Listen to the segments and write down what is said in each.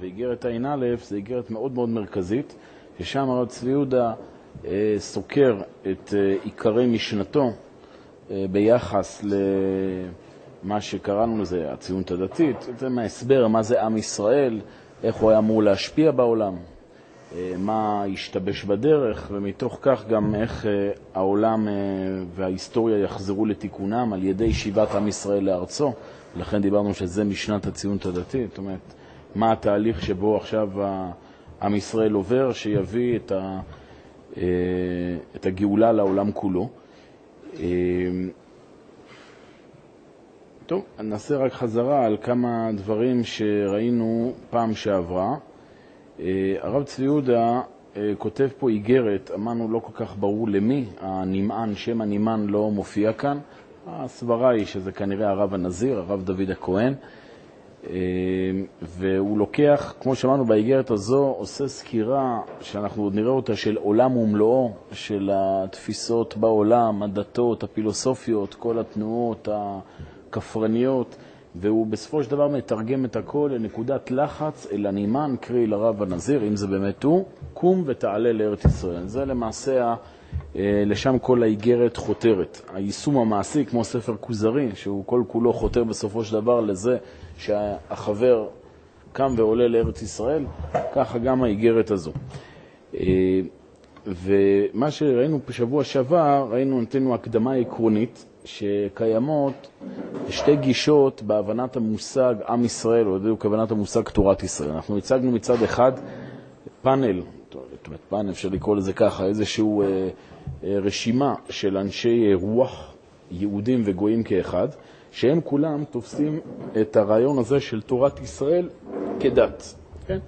ואיגרת ע"א זה איגרת מאוד מאוד מרכזית, ששם הרב צבי יהודה אה, סוקר את אה, עיקרי משנתו אה, ביחס למה שקראנו לזה הציונות הדתית, זה מההסבר מה זה עם ישראל, איך הוא היה אמור להשפיע בעולם, מה השתבש בדרך, ומתוך כך גם איך העולם וההיסטוריה יחזרו לתיקונם על ידי שיבת עם ישראל לארצו. לכן דיברנו שזה משנת הציונות הדתית, זאת אומרת, מה התהליך שבו עכשיו עם ישראל עובר, שיביא את, ה, אה, את הגאולה לעולם כולו. אה, טוב, נעשה רק חזרה על כמה דברים שראינו פעם שעברה. אה, הרב צבי יהודה כותב פה איגרת, אמרנו לא כל כך ברור למי, הנמען, שם הנמען לא מופיע כאן. הסברה היא שזה כנראה הרב הנזיר, הרב דוד הכהן, והוא לוקח, כמו שאמרנו באיגרת הזו, עושה סקירה שאנחנו עוד נראה אותה של עולם ומלואו, של התפיסות בעולם, הדתות, הפילוסופיות, כל התנועות הכפרניות, והוא בסופו של דבר מתרגם את הכל לנקודת לחץ אל הנאמן, קרי לרב הנזיר, אם זה באמת הוא, קום ותעלה לארץ ישראל. זה למעשה אה, לשם כל האיגרת חותרת. היישום המעשי, כמו ספר כוזרי, שהוא כל כולו חותר בסופו של דבר לזה שהחבר קם ועולה לארץ ישראל, ככה גם האיגרת הזו. אה, ומה שראינו בשבוע שעבר, ראינו, נתנו הקדמה עקרונית, שקיימות שתי גישות בהבנת המושג עם ישראל, או בדיוק הבנת המושג תורת ישראל. אנחנו הצגנו מצד אחד פאנל, זאת אומרת פאנל, אפשר לקרוא לזה ככה, איזשהו אה, אה, רשימה של אנשי רוח, יהודים וגויים כאחד, שהם כולם תופסים את הרעיון הזה של תורת ישראל כדת. כן?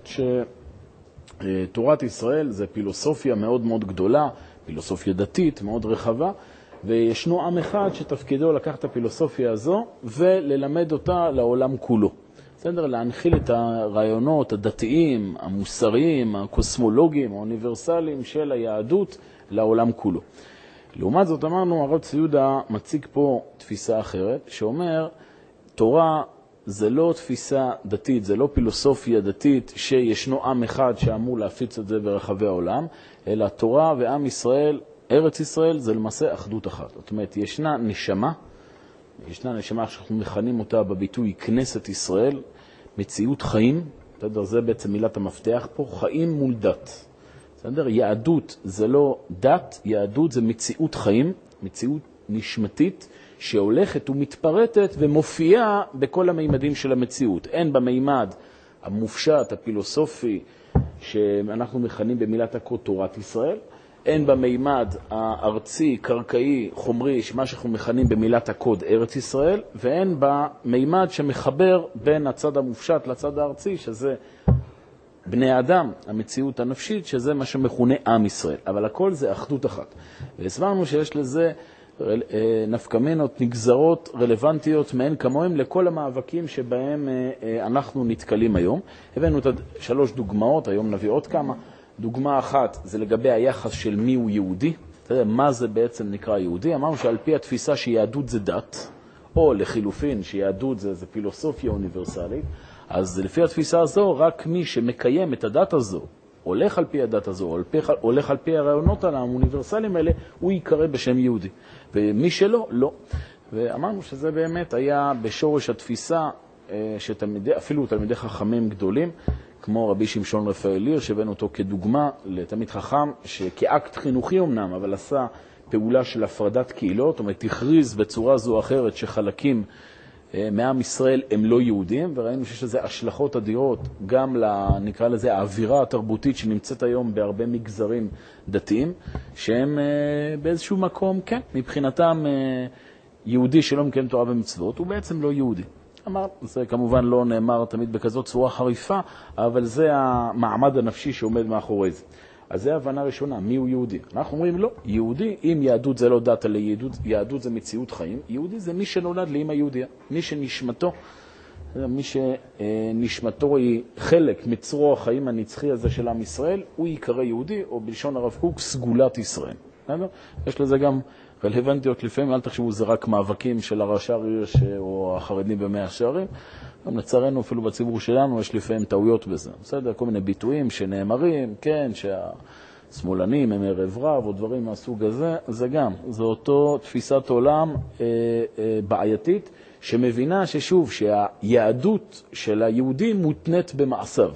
שתורת ישראל זה פילוסופיה מאוד מאוד גדולה, פילוסופיה דתית מאוד רחבה, וישנו עם אחד שתפקידו לקחת את הפילוסופיה הזו וללמד אותה לעולם כולו. בסדר? להנחיל את הרעיונות הדתיים, המוסריים, הקוסמולוגיים, האוניברסליים של היהדות לעולם כולו. לעומת זאת אמרנו, הרב צבי יהודה מציג פה תפיסה אחרת, שאומר, תורה זה לא תפיסה דתית, זה לא פילוסופיה דתית שישנו עם אחד שאמור להפיץ את זה ברחבי העולם, אלא תורה ועם ישראל, ארץ ישראל, זה למעשה אחדות אחת. זאת אומרת, ישנה נשמה, ישנה נשמה שאנחנו מכנים אותה בביטוי כנסת ישראל, מציאות חיים, בסדר? זה בעצם מילת המפתח פה, חיים מול דת. בסדר? יהדות זה לא דת, יהדות זה מציאות חיים, מציאות נשמתית, שהולכת ומתפרטת ומופיעה בכל המימדים של המציאות. הן במימד המופשט, הפילוסופי, שאנחנו מכנים במילת הקוד תורת ישראל, הן במימד הארצי, קרקעי, חומרי, מה שאנחנו מכנים במילת הקוד ארץ ישראל, והן במימד שמחבר בין הצד המופשט לצד הארצי, שזה בני האדם, המציאות הנפשית, שזה מה שמכונה עם ישראל. אבל הכל זה אחדות אחת. והסברנו שיש לזה אה, נפקמינות, נגזרות רלוונטיות מאין כמוהם לכל המאבקים שבהם אה, אה, אנחנו נתקלים היום. הבאנו את שלוש דוגמאות, היום נביא עוד כמה. דוגמה אחת זה לגבי היחס של מי הוא יהודי. אתה יודע, מה זה בעצם נקרא יהודי? אמרנו שעל פי התפיסה שיהדות זה דת, או לחילופין שיהדות זה, זה פילוסופיה אוניברסלית, אז לפי התפיסה הזו, רק מי שמקיים את הדת הזו, הולך על פי הדת הזו, הולך על פי הרעיונות האוניברסליים האלה, הוא ייקרא בשם יהודי. ומי שלא, לא. ואמרנו שזה באמת היה בשורש התפיסה אה, שאפילו תלמידי חכמים גדולים, כמו רבי שמשון רפאל ליר, שהבאנו אותו כדוגמה לתלמיד חכם, שכאקט חינוכי אמנם, אבל עשה פעולה של הפרדת קהילות, זאת אומרת, הכריז בצורה זו או אחרת שחלקים מעם ישראל הם לא יהודים, וראינו שיש לזה השלכות אדירות גם, נקרא לזה, האווירה התרבותית שנמצאת היום בהרבה מגזרים דתיים, שהם אה, באיזשהו מקום, כן, מבחינתם אה, יהודי שלא מקיים תורה ומצוות, הוא בעצם לא יהודי. אמר, זה כמובן לא נאמר תמיד בכזאת צורה חריפה, אבל זה המעמד הנפשי שעומד מאחורי זה. אז זו הבנה ראשונה, מי הוא יהודי. אנחנו אומרים לא, יהודי, אם יהדות זה לא דת, אלא יהדות, יהדות זה מציאות חיים, יהודי זה מי שנולד לאמא יהודיה, מי שנשמתו, מי שנשמתו היא חלק מצרור החיים הנצחי הזה של עם ישראל, הוא ייקרא יהודי, או בלשון הרב קוק, סגולת ישראל. יש לזה גם רלוונטיות לפעמים, אל תחשבו, זה רק מאבקים של הראשי העיר או החרדים במאה השערים, גם לצערנו, אפילו בציבור שלנו, יש לפעמים טעויות בזה. בסדר? כל מיני ביטויים שנאמרים, כן, שהשמאלנים הם ערב רב, או דברים מהסוג הזה, זה גם, זו אותו תפיסת עולם אה, אה, בעייתית, שמבינה ששוב, שהיהדות של היהודים מותנית במעשיו.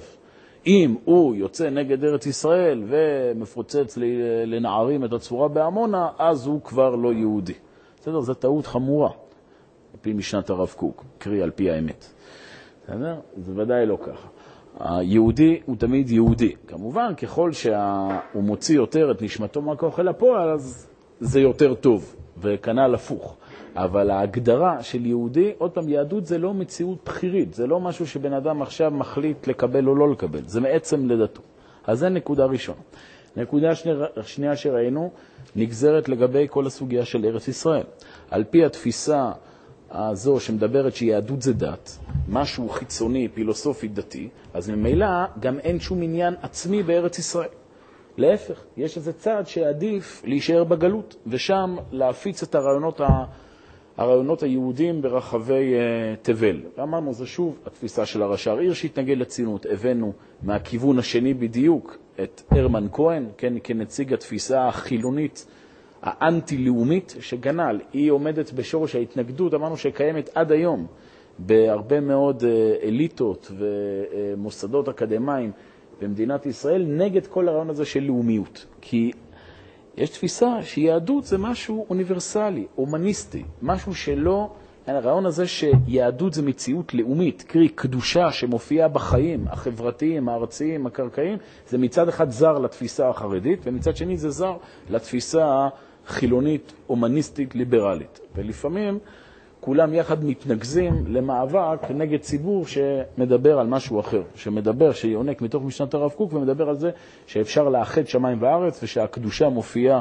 אם הוא יוצא נגד ארץ ישראל ומפוצץ לנערים את הצורה בעמונה, אז הוא כבר לא יהודי. בסדר? זו טעות חמורה, על פי משנת הרב קוק, קרי על פי האמת. בסדר? זה ודאי לא ככה. היהודי הוא תמיד יהודי. כמובן, ככל שהוא מוציא יותר את נשמתו מהכוח אל הפועל, אז זה יותר טוב, וכנ"ל הפוך. אבל ההגדרה של יהודי, עוד פעם, יהדות זה לא מציאות בכירית, זה לא משהו שבן אדם עכשיו מחליט לקבל או לא לקבל, זה מעצם לידתו. אז זה נקודה ראשונה. נקודה שנייה שראינו נגזרת לגבי כל הסוגיה של ארץ ישראל. על פי התפיסה הזו שמדברת שיהדות זה דת, משהו חיצוני, פילוסופי, דתי, אז ממילא גם אין שום עניין עצמי בארץ ישראל. להפך, יש איזה צעד שעדיף להישאר בגלות, ושם להפיץ את הרעיונות ה... הרעיונות היהודיים ברחבי uh, תבל. ואמרנו, זה שוב התפיסה של הרש"ר עיר שהתנגד לציונות. הבאנו מהכיוון השני בדיוק את הרמן כהן, כן, כנציג התפיסה החילונית האנטי-לאומית, שגנל, היא עומדת בשורש ההתנגדות, אמרנו שקיימת עד היום בהרבה מאוד uh, אליטות ומוסדות אקדמיים במדינת ישראל, נגד כל הרעיון הזה של לאומיות. כי יש תפיסה שיהדות זה משהו אוניברסלי, הומניסטי, משהו שלא, הרעיון הזה שיהדות זה מציאות לאומית, קרי קדושה שמופיעה בחיים החברתיים, הארציים, הקרקעיים, זה מצד אחד זר לתפיסה החרדית, ומצד שני זה זר לתפיסה החילונית, הומניסטית, ליברלית. ולפעמים כולם יחד מתנגזים למאבק נגד ציבור שמדבר על משהו אחר, שמדבר, שיונק מתוך משנת הרב קוק ומדבר על זה שאפשר לאחד שמיים וארץ ושהקדושה מופיעה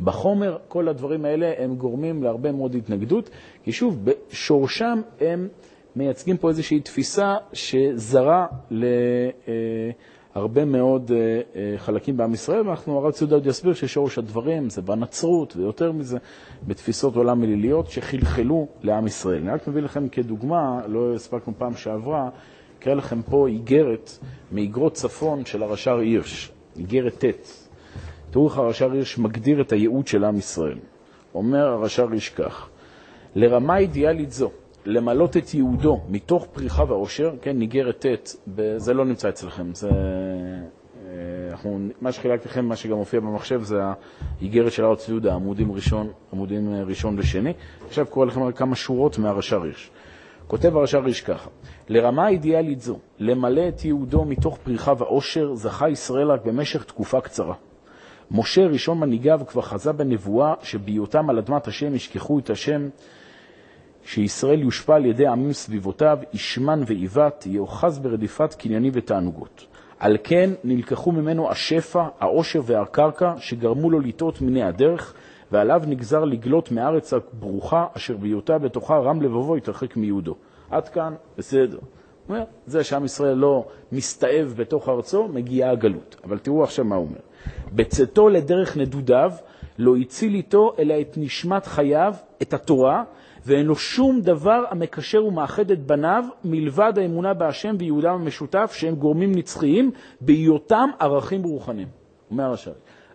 בחומר. כל הדברים האלה הם גורמים להרבה מאוד התנגדות, כי שוב, בשורשם הם מייצגים פה איזושהי תפיסה שזרה ל... הרבה מאוד אה, אה, חלקים בעם ישראל, ואנחנו, הרב ציודה עוד יסביר ששורש הדברים זה בנצרות, ויותר מזה, בתפיסות עולם מליליות שחלחלו לעם ישראל. אני רק מביא לכם כדוגמה, לא הספקנו פעם שעברה, אקרא לכם פה איגרת מאיגרות צפון של הרש"ר הירש, איגרת ט'. תראו איך הרש"ר הירש מגדיר את הייעוד של עם ישראל. אומר הרש"ר הירש כך: לרמה אידיאלית זו, למלות את יהודו מתוך פריחה ועושר, כן, ניגרת ט', זה לא נמצא אצלכם, זה... אנחנו, מה שחילקתי לכם, מה שגם מופיע במחשב, זה האיגרת של הר צבי עמודים ראשון, עמודים אה, ראשון ושני. עכשיו קורא לכם כמה שורות מהרש"ר הירש. כותב הרש"ר הירש ככה: לרמה אידיאלית זו, למלא את יהודו מתוך פריחה ועושר, זכה ישראל רק במשך תקופה קצרה. משה, ראשון מנהיגיו, כבר חזה בנבואה שבהיותם על אדמת השם ישכחו את השם שישראל יושפע על ידי עמים סביבותיו, ישמן ועיוות, יאחז ברדיפת קניינים ותענוגות. על כן נלקחו ממנו השפע, העושר והקרקע, שגרמו לו לטעות מיני הדרך, ועליו נגזר לגלות מארץ הברוכה, אשר בהיותה בתוכה רם לבבו יתרחק מיהודו. עד כאן, בסדר. אומר, זה שעם ישראל לא מסתאב בתוך ארצו, מגיעה הגלות. אבל תראו עכשיו מה הוא אומר. בצאתו לדרך נדודיו, לא הציל איתו אלא את נשמת חייו, את התורה, ואין לו שום דבר המקשר ומאחד את בניו מלבד האמונה בהשם ויהודם המשותף, שהם גורמים נצחיים בהיותם ערכים רוחניים. אומר הרש"י.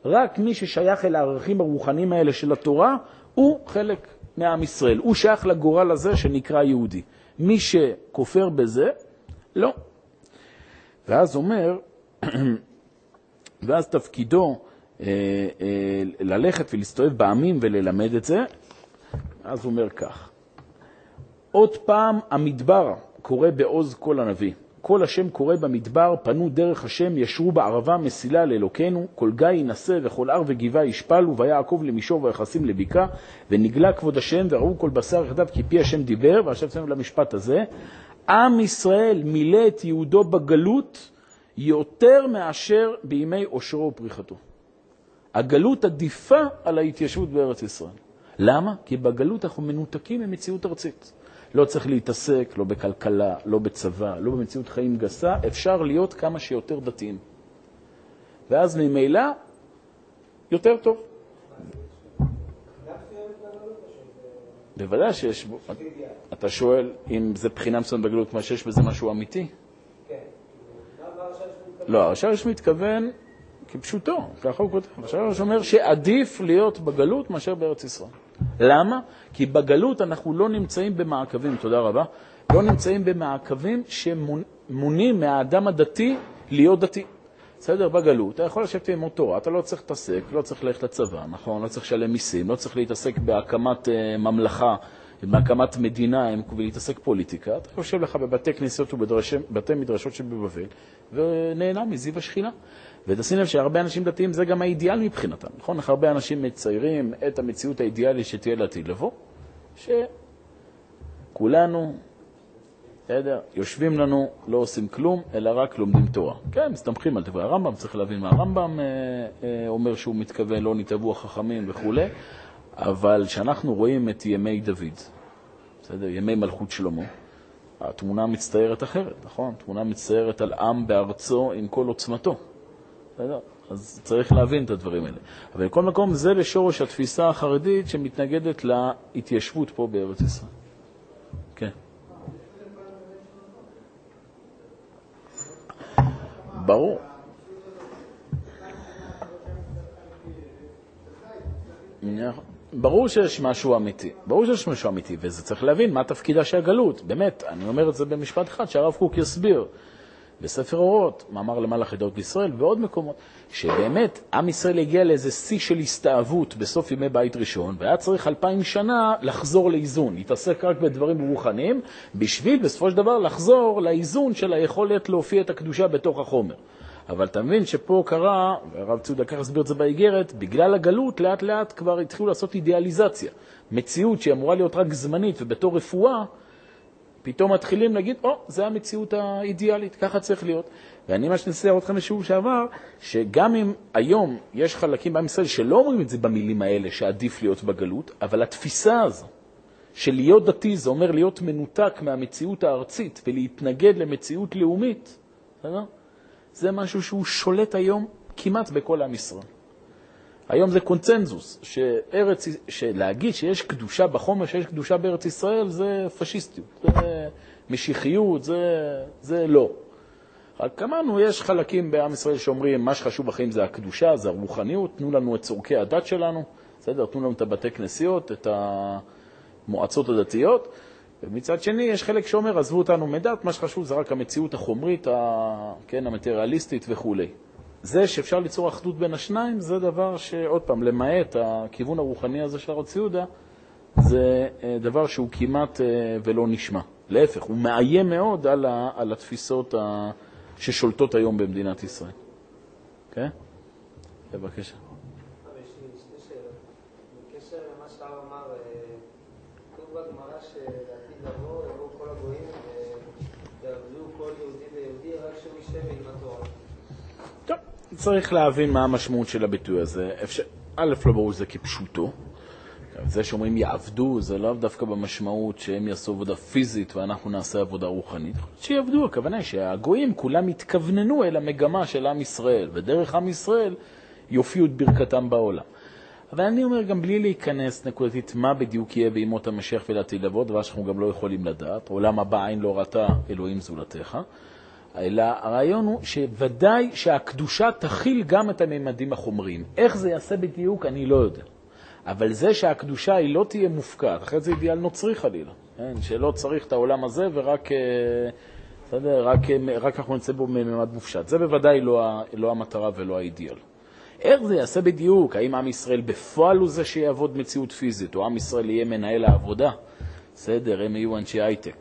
רק מי ששייך אל הערכים הרוחניים האלה של התורה, הוא חלק מעם ישראל. הוא שייך לגורל הזה שנקרא יהודי. מי שכופר בזה, לא. ואז אומר, ואז תפקידו אה, אה, ללכת ולהסתובב בעמים וללמד את זה, אז הוא אומר כך, עוד פעם המדבר קורא בעוז כל הנביא. כל השם קורא במדבר, פנו דרך השם, ישרו בערבה מסילה לאלוקינו, כל גיא ינשא וכל הר וגבעה ישפלו, ויעקב למישור ויחסים לבקעה, ונגלה כבוד השם, וראו כל בשר יחדיו כי פי השם דיבר, ועכשיו שמנו למשפט הזה, עם ישראל מילא את יהודו בגלות יותר מאשר בימי עושרו ופריחתו. הגלות עדיפה על ההתיישבות בארץ ישראל. למה? כי בגלות אנחנו מנותקים ממציאות ארצית. לא צריך להתעסק לא בכלכלה, לא בצבא, לא במציאות חיים גסה, אפשר להיות כמה שיותר דתיים. ואז ממילא יותר טוב. בוודאי שיש בו. אתה שואל אם זה בחינה מסוימת בגלות, מה שיש בזה משהו אמיתי? כן. לא, הרש"ש מתכוון כפשוטו, ככה הוא כותב. הרש"ש אומר שעדיף להיות בגלות מאשר בארץ ישראל. למה? כי בגלות אנחנו לא נמצאים במעקבים, תודה רבה, לא נמצאים במעקבים שמונים מהאדם הדתי להיות דתי. בסדר? בגלות, אתה יכול לשבת עם תורה, אתה לא צריך להתעסק, לא צריך ללכת לצבא, נכון? לא צריך לשלם מיסים, לא צריך להתעסק בהקמת uh, ממלכה, בהקמת מדינה ולהתעסק פוליטיקה. אתה יושב לך בבתי כנסיות ובבתי מדרשות שבבבל ונהנה מזיו השכינה. ותשים לב שהרבה אנשים דתיים זה גם האידיאל מבחינתם, נכון? איך הרבה אנשים מציירים את המציאות האידיאלית שתהיה לעתיד לבוא, שכולנו בסדר? יושבים לנו, לא עושים כלום, אלא רק לומדים תורה. כן, מסתמכים על דברי הרמב"ם, צריך להבין מה הרמב"ם אה, אה, אומר שהוא מתכוון, לא נתעבו החכמים וכו', אבל כשאנחנו רואים את ימי דוד, בסדר? ימי מלכות שלמה, התמונה מצטיירת אחרת, נכון? תמונה מצטיירת על עם בארצו עם כל עוצמתו. אז צריך להבין את הדברים האלה. אבל בכל מקום זה לשורש התפיסה החרדית שמתנגדת להתיישבות פה בארץ ישראל. כן. ברור. ברור שיש משהו אמיתי, ברור שיש משהו אמיתי, וזה צריך להבין מה תפקידה של הגלות. באמת, אני אומר את זה במשפט אחד, שהרב קוק יסביר. בספר אורות, מאמר למעלה חידות בישראל ועוד מקומות, שבאמת עם ישראל הגיע לאיזה שיא של הסתאבות בסוף ימי בית ראשון, והיה צריך אלפיים שנה לחזור לאיזון, להתעסק רק בדברים רוחניים, בשביל בסופו של דבר לחזור לאיזון של היכולת להופיע את הקדושה בתוך החומר. אבל אתה מבין שפה קרה, והרב צודה ככה הסביר את זה באיגרת, בגלל הגלות לאט לאט כבר התחילו לעשות אידיאליזציה. מציאות שהיא אמורה להיות רק זמנית ובתור רפואה, פתאום מתחילים להגיד, או, oh, זה המציאות האידיאלית, ככה צריך להיות. ואני מה שאני אצייר אתכם בשיעור שעבר, שגם אם היום יש חלקים בעם ישראל שלא אומרים את זה במילים האלה, שעדיף להיות בגלות, אבל התפיסה הזו של להיות דתי זה אומר להיות מנותק מהמציאות הארצית ולהתנגד למציאות לאומית? זה משהו שהוא שולט היום כמעט בכל עם ישראל. היום זה קונצנזוס, שארץ, שלהגיד שיש קדושה בחומר, שיש קדושה בארץ ישראל, זה פשיסטיות, זה משיחיות, זה, זה לא. רק אמרנו, יש חלקים בעם ישראל שאומרים, מה שחשוב בחיים זה הקדושה, זה הרוחניות, תנו לנו את צורכי הדת שלנו, בסדר? תנו לנו את הבתי כנסיות, את המועצות הדתיות. ומצד שני, יש חלק שאומר, עזבו אותנו מדת, מה שחשוב זה רק המציאות החומרית. כן, המטריאליסטית וכולי. זה שאפשר ליצור אחדות בין השניים, זה דבר שעוד פעם, למעט הכיוון הרוחני הזה של הרב ציודה, זה אה, דבר שהוא כמעט אה, ולא נשמע. להפך, הוא מאיים מאוד על, ה, על התפיסות ה, ששולטות היום במדינת ישראל. כן? בבקשה. צריך להבין מה המשמעות של הביטוי הזה. אפשר, א', לא ברור שזה כפשוטו. זה שאומרים יעבדו, זה לאו דווקא במשמעות שהם יעשו עבודה פיזית ואנחנו נעשה עבודה רוחנית. שיעבדו, הכוונה היא שהגויים כולם יתכווננו אל המגמה של עם ישראל, ודרך עם ישראל יופיעו את ברכתם בעולם. אבל אני אומר גם בלי להיכנס נקודתית מה בדיוק יהיה בימות המשיח ולעתיד לבוא, דבר שאנחנו גם לא יכולים לדעת. עולם הבא עין לא ראתה אלוהים זולתך. אלא הרעיון הוא שוודאי שהקדושה תכיל גם את הממדים החומריים. איך זה יעשה בדיוק, אני לא יודע. אבל זה שהקדושה היא לא תהיה מופקעת, אחרי זה אידיאל נוצרי חלילה, כן? שלא צריך את העולם הזה ורק אה, בסדר, רק, אה, רק אנחנו נצא בו ממד מופשט. זה בוודאי לא, לא המטרה ולא האידיאל. איך זה יעשה בדיוק? האם עם ישראל בפועל הוא זה שיעבוד מציאות פיזית, או עם ישראל יהיה מנהל העבודה? בסדר, הם יהיו אנשי הייטק.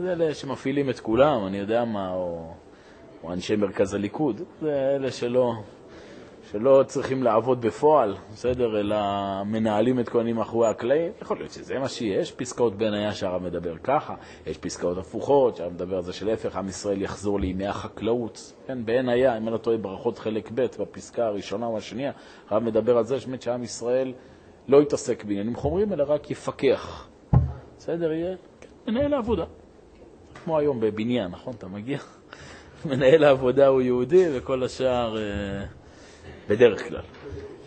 זה אלה שמפעילים את כולם, אני יודע מה, או, או אנשי מרכז הליכוד, זה אלה שלא, שלא צריכים לעבוד בפועל, בסדר, אלא מנהלים את כהנים מאחורי הקלעים. יכול להיות שזה מה שיש, פסקאות בניה שהרב מדבר ככה, יש פסקאות הפוכות, שהרב מדבר על זה שלהפך, עם ישראל יחזור לימי החקלאות. כן, היה, אם אני לא טועה, ברכות חלק ב', בפסקה הראשונה או השנייה, הרב מדבר על זה שבאמת שעם ישראל לא יתעסק בעניינים חומרים, אלא רק יפקח. בסדר, יהיה? מנהל העבודה. כמו היום בבניין, נכון? אתה מגיע, מנהל העבודה הוא יהודי וכל השאר אה, בדרך כלל.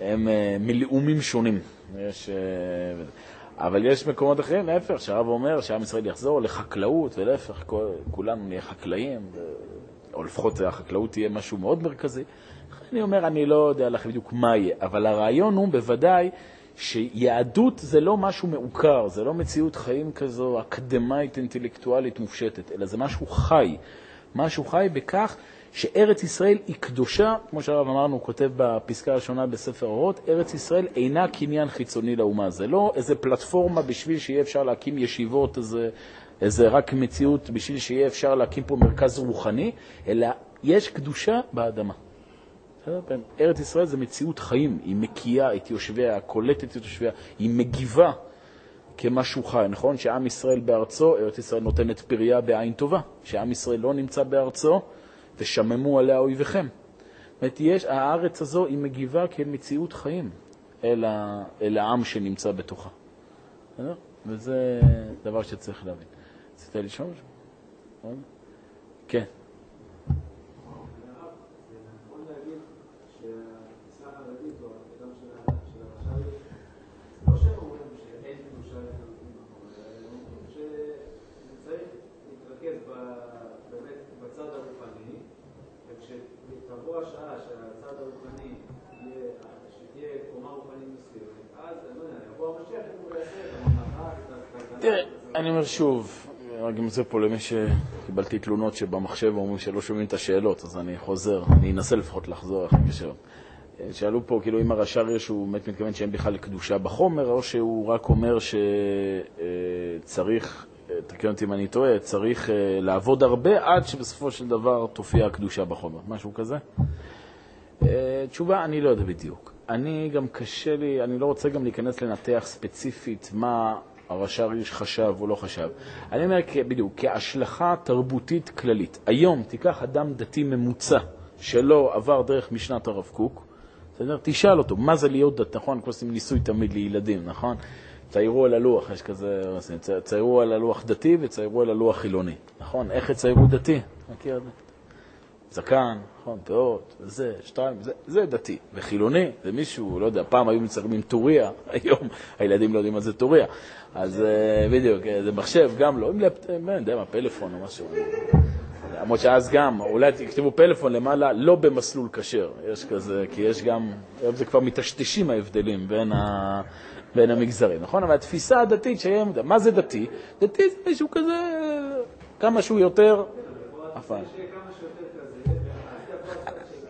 הם אה, מלאומים שונים. יש, אה, אבל יש מקומות אחרים, להפך, שהרב אומר שעם ישראל יחזור לחקלאות, ולהפך, כולנו נהיה חקלאים, או לפחות החקלאות תהיה משהו מאוד מרכזי. אני אומר, אני לא יודע לך בדיוק מה יהיה, אבל הרעיון הוא בוודאי שיהדות זה לא משהו מעוקר, זה לא מציאות חיים כזו אקדמאית, אינטלקטואלית, מופשטת, אלא זה משהו חי. משהו חי בכך שארץ ישראל היא קדושה, כמו שהרב אמרנו, הוא כותב בפסקה הראשונה בספר אורות, ארץ ישראל אינה קניין חיצוני לאומה. זה לא איזה פלטפורמה בשביל שיהיה אפשר להקים ישיבות, איזה, איזה רק מציאות בשביל שיהיה אפשר להקים פה מרכז רוחני, אלא יש קדושה באדמה. ארץ ישראל זה מציאות חיים, היא מקיאה את יושביה, קולטת את יושביה, היא מגיבה כמשהו חי. נכון שעם ישראל בארצו, ארץ ישראל נותנת פריה בעין טובה. שעם ישראל לא נמצא בארצו, ושממו עליה אויביכם. זאת אומרת, יש, הארץ הזו היא מגיבה כאל מציאות חיים אל, ה, אל העם שנמצא בתוכה. וזה דבר שצריך להבין. רצית לשאול משהו? כן. תראה, אני אומר שוב, רק עם זה פה למי שקיבלתי תלונות שבמחשב אומרים שלא שומעים את השאלות, אז אני חוזר, אני אנסה לפחות לחזור אחרי השאלות. שאלו פה, כאילו, אם הרש"ר יש, הוא באמת מתכוון שאין בכלל לקדושה בחומר, או שהוא רק אומר שצריך, תקן אותי אם אני טועה, צריך אה, לעבוד הרבה עד שבסופו של דבר תופיע הקדושה בחומר, משהו כזה? אה, תשובה, אני לא יודע בדיוק. אני גם קשה לי, אני לא רוצה גם להיכנס לנתח ספציפית מה הרש"ר איש חשב או לא חשב. אני אומר בדיוק, כהשלכה תרבותית כללית. היום תיקח אדם דתי ממוצע שלא עבר דרך משנת הרב קוק? תשאל אותו, מה זה להיות דת, נכון? כמו עושים ניסוי תמיד לילדים, נכון? ציירו על הלוח, יש כזה, ציירו על הלוח דתי וציירו על הלוח חילוני, נכון? איך יציירו דתי? מכיר את זה? זקן, נכון, פאות, זה, שתיים, זה, זה דתי. וחילוני, זה מישהו, לא יודע, פעם היו מצלמים טוריה, היום הילדים לא יודעים מה זה טוריה. אז אה, בדיוק, אה, זה מחשב, גם לא, אם לא יודע מה, פלאפון או משהו. למרות שאז גם, אולי תכתבו פלאפון למעלה, לא במסלול כשר. יש כזה, כי יש גם, זה כבר מטשטשים ההבדלים בין, ה, בין המגזרים, נכון? אבל התפיסה הדתית, שהיום, מה זה דתי? דתי זה מישהו כזה, כמה שהוא יותר... אפל.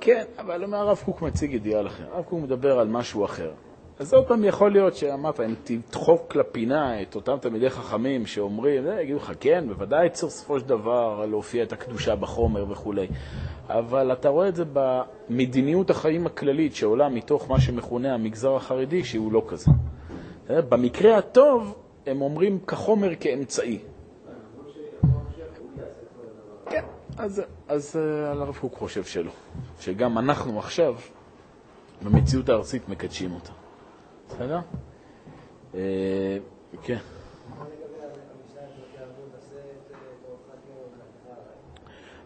כן, אבל אומר הרב קוק מציג אידיאל אחר. הרב קוק מדבר על משהו אחר. אז עוד פעם יכול להיות שאמרת, אם תדחוק לפינה את אותם תלמידי חכמים שאומרים, אה, יגידו לך, כן, בוודאי צריך בסופו של דבר להופיע את הקדושה בחומר וכולי. אבל אתה רואה את זה במדיניות החיים הכללית שעולה מתוך מה שמכונה המגזר החרדי, שהוא לא כזה. אה, במקרה הטוב, הם אומרים כחומר כאמצעי. כן, אז, אז אה, הרב קוק חושב שלא. שגם אנחנו עכשיו, במציאות הארצית, מקדשים אותה. בסדר? אה, כן.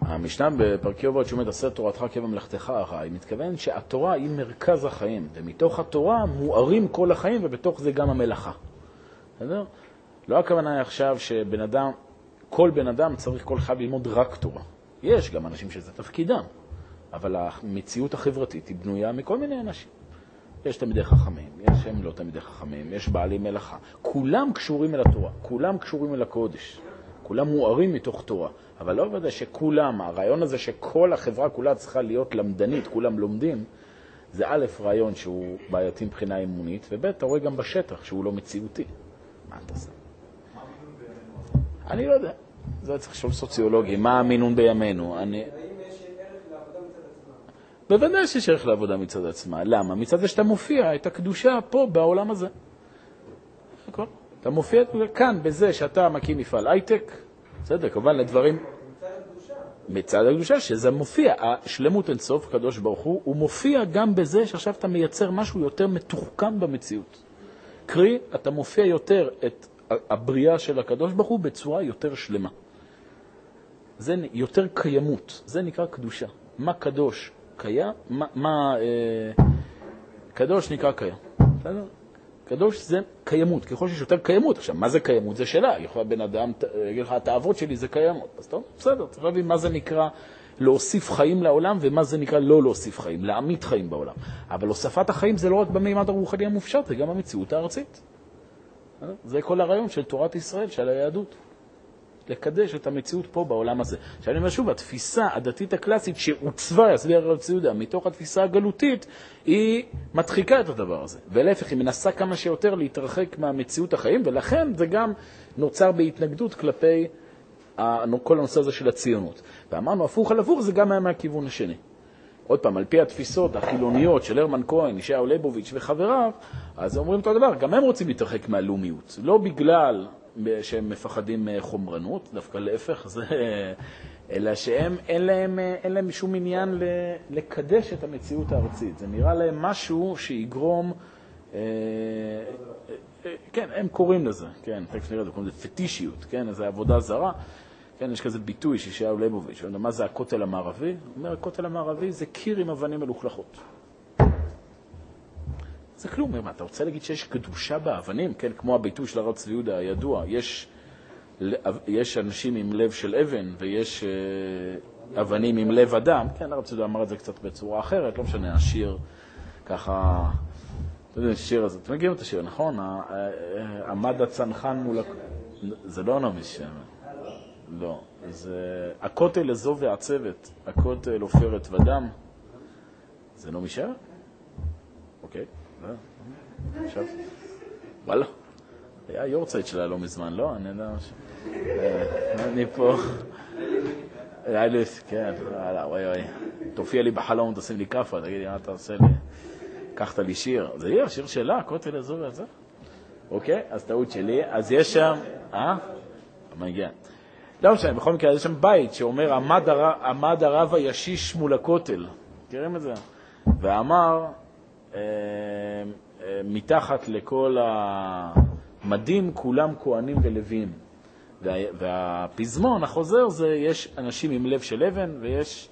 המשנה בפרקי אובות שאומרת, עשה תורתך כבמלאכתך היא מתכוון שהתורה היא מרכז החיים, ומתוך התורה מוארים כל החיים, ובתוך זה גם המלאכה. בסדר? לא הכוונה היא עכשיו שבן אדם, כל בן אדם צריך כל חייו ללמוד רק תורה. יש גם אנשים שזה תפקידם, אבל המציאות החברתית היא בנויה מכל מיני אנשים. יש תלמידי חכמים, יש הם לא תלמידי חכמים, יש בעלי מלאכה. כולם קשורים אל התורה, כולם קשורים אל הקודש, כולם מוארים מתוך תורה. אבל לא ודאי שכולם, הרעיון הזה שכל החברה כולה צריכה להיות למדנית, כולם לומדים, זה א', רעיון שהוא בעייתי מבחינה אמונית, וב', אתה רואה גם בשטח שהוא לא מציאותי. מה אתה עושה? אני לא יודע. זה צריך לשאול סוציולוגי, מה המינון בימינו? אני... בוודאי שיש ערך לעבודה מצד עצמה. למה? מצד זה שאתה מופיע את הקדושה פה, בעולם הזה. אתה מופיע כאן בזה שאתה מקים מפעל הייטק, בסדר, כמובן לדברים... מצד הקדושה, שזה מופיע, השלמות אינסוף, קדוש ברוך הוא, הוא מופיע גם בזה שעכשיו אתה מייצר משהו יותר מתוחכם במציאות. קרי, אתה מופיע יותר את הבריאה של הקדוש ברוך הוא בצורה יותר שלמה. זה יותר קיימות, זה נקרא קדושה. מה קדוש? קיים, מה, מה אה, קדוש נקרא קיים. בסדר? קדוש זה קיימות, ככל שיש יותר קיימות. עכשיו, מה זה קיימות? זה שאלה. יכול בן אדם יגיד לך, התאוות שלי זה קיימות. אז טוב, בסדר, צריך להבין מה זה נקרא להוסיף חיים לעולם ומה זה נקרא לא להוסיף חיים, להעמיד חיים בעולם. אבל הוספת החיים זה לא רק במימד הרוחני המופשט, זה גם במציאות הארצית. זה כל הרעיון של תורת ישראל, של היהדות. לקדש את המציאות פה בעולם הזה. עכשיו אני אומר שוב, התפיסה הדתית הקלאסית שעוצבה, יסביר הרב ציודה, מתוך התפיסה הגלותית, היא מדחיקה את הדבר הזה. ולהפך, היא מנסה כמה שיותר להתרחק מהמציאות החיים, ולכן זה גם נוצר בהתנגדות כלפי כל הנושא הזה של הציונות. ואמרנו, הפוך על הפוך זה גם היה מהכיוון השני. עוד פעם, על פי התפיסות החילוניות של הרמן כהן, ישעיהו ליבוביץ' וחבריו, אז אומרים אותו דבר, גם הם רוצים להתרחק מהלאומיות. לא בגלל שהם מפחדים מחומרנות, דווקא להפך, זה, אלא שהם, אין להם, אין להם שום עניין לקדש את המציאות הארצית. זה נראה להם משהו שיגרום, אה, אה, כן, הם קוראים לזה, כן, תכף נראה, זה קוראים לזה פטישיות, כן, איזו עבודה זרה. כן, יש כזה ביטוי של ישעיהו ליבוביץ', מה זה הכותל המערבי? הוא אומר, הכותל המערבי זה קיר עם אבנים מלוכלכות. זה כלום. מה, אתה רוצה להגיד שיש קדושה באבנים? כן, כמו הביטוי של הרב צבי יהודה הידוע, יש, יש אנשים עם לב של אבן ויש אה, אבנים עם לב אדם. כן, הרב צבי יהודה אמר את זה קצת בצורה אחרת, לא משנה, השיר ככה... אתה יודע, השיר הזה, אתם מכירים את השיר, נכון? עמד הצנחן מול... זה לא נעמי שמר. לא. זה... הכותל לזו ועצבת, הכותל עופרת ודם. זה נעמי שמר? אוקיי. וואלה, היה יורצייט שלה לא מזמן, לא? אני משהו. אה, פה... לי, כן, וואלה, וואי וואי. תופיע לי בחלום, תשים לי כאפה, תגיד לי, מה אתה עושה לי? קחת לי שיר. זה יהיה השיר שלה, הכותל הזו וזה. אוקיי, אז טעות שלי. אז יש שם, אה? מגיע. לא משנה, בכל מקרה, יש שם בית שאומר, עמד הרב הישיש מול הכותל. מכירים את זה? ואמר, אה, מתחת לכל המדים כולם כהנים ולוויים. והפזמון החוזר זה, יש אנשים עם לב של אבן ויש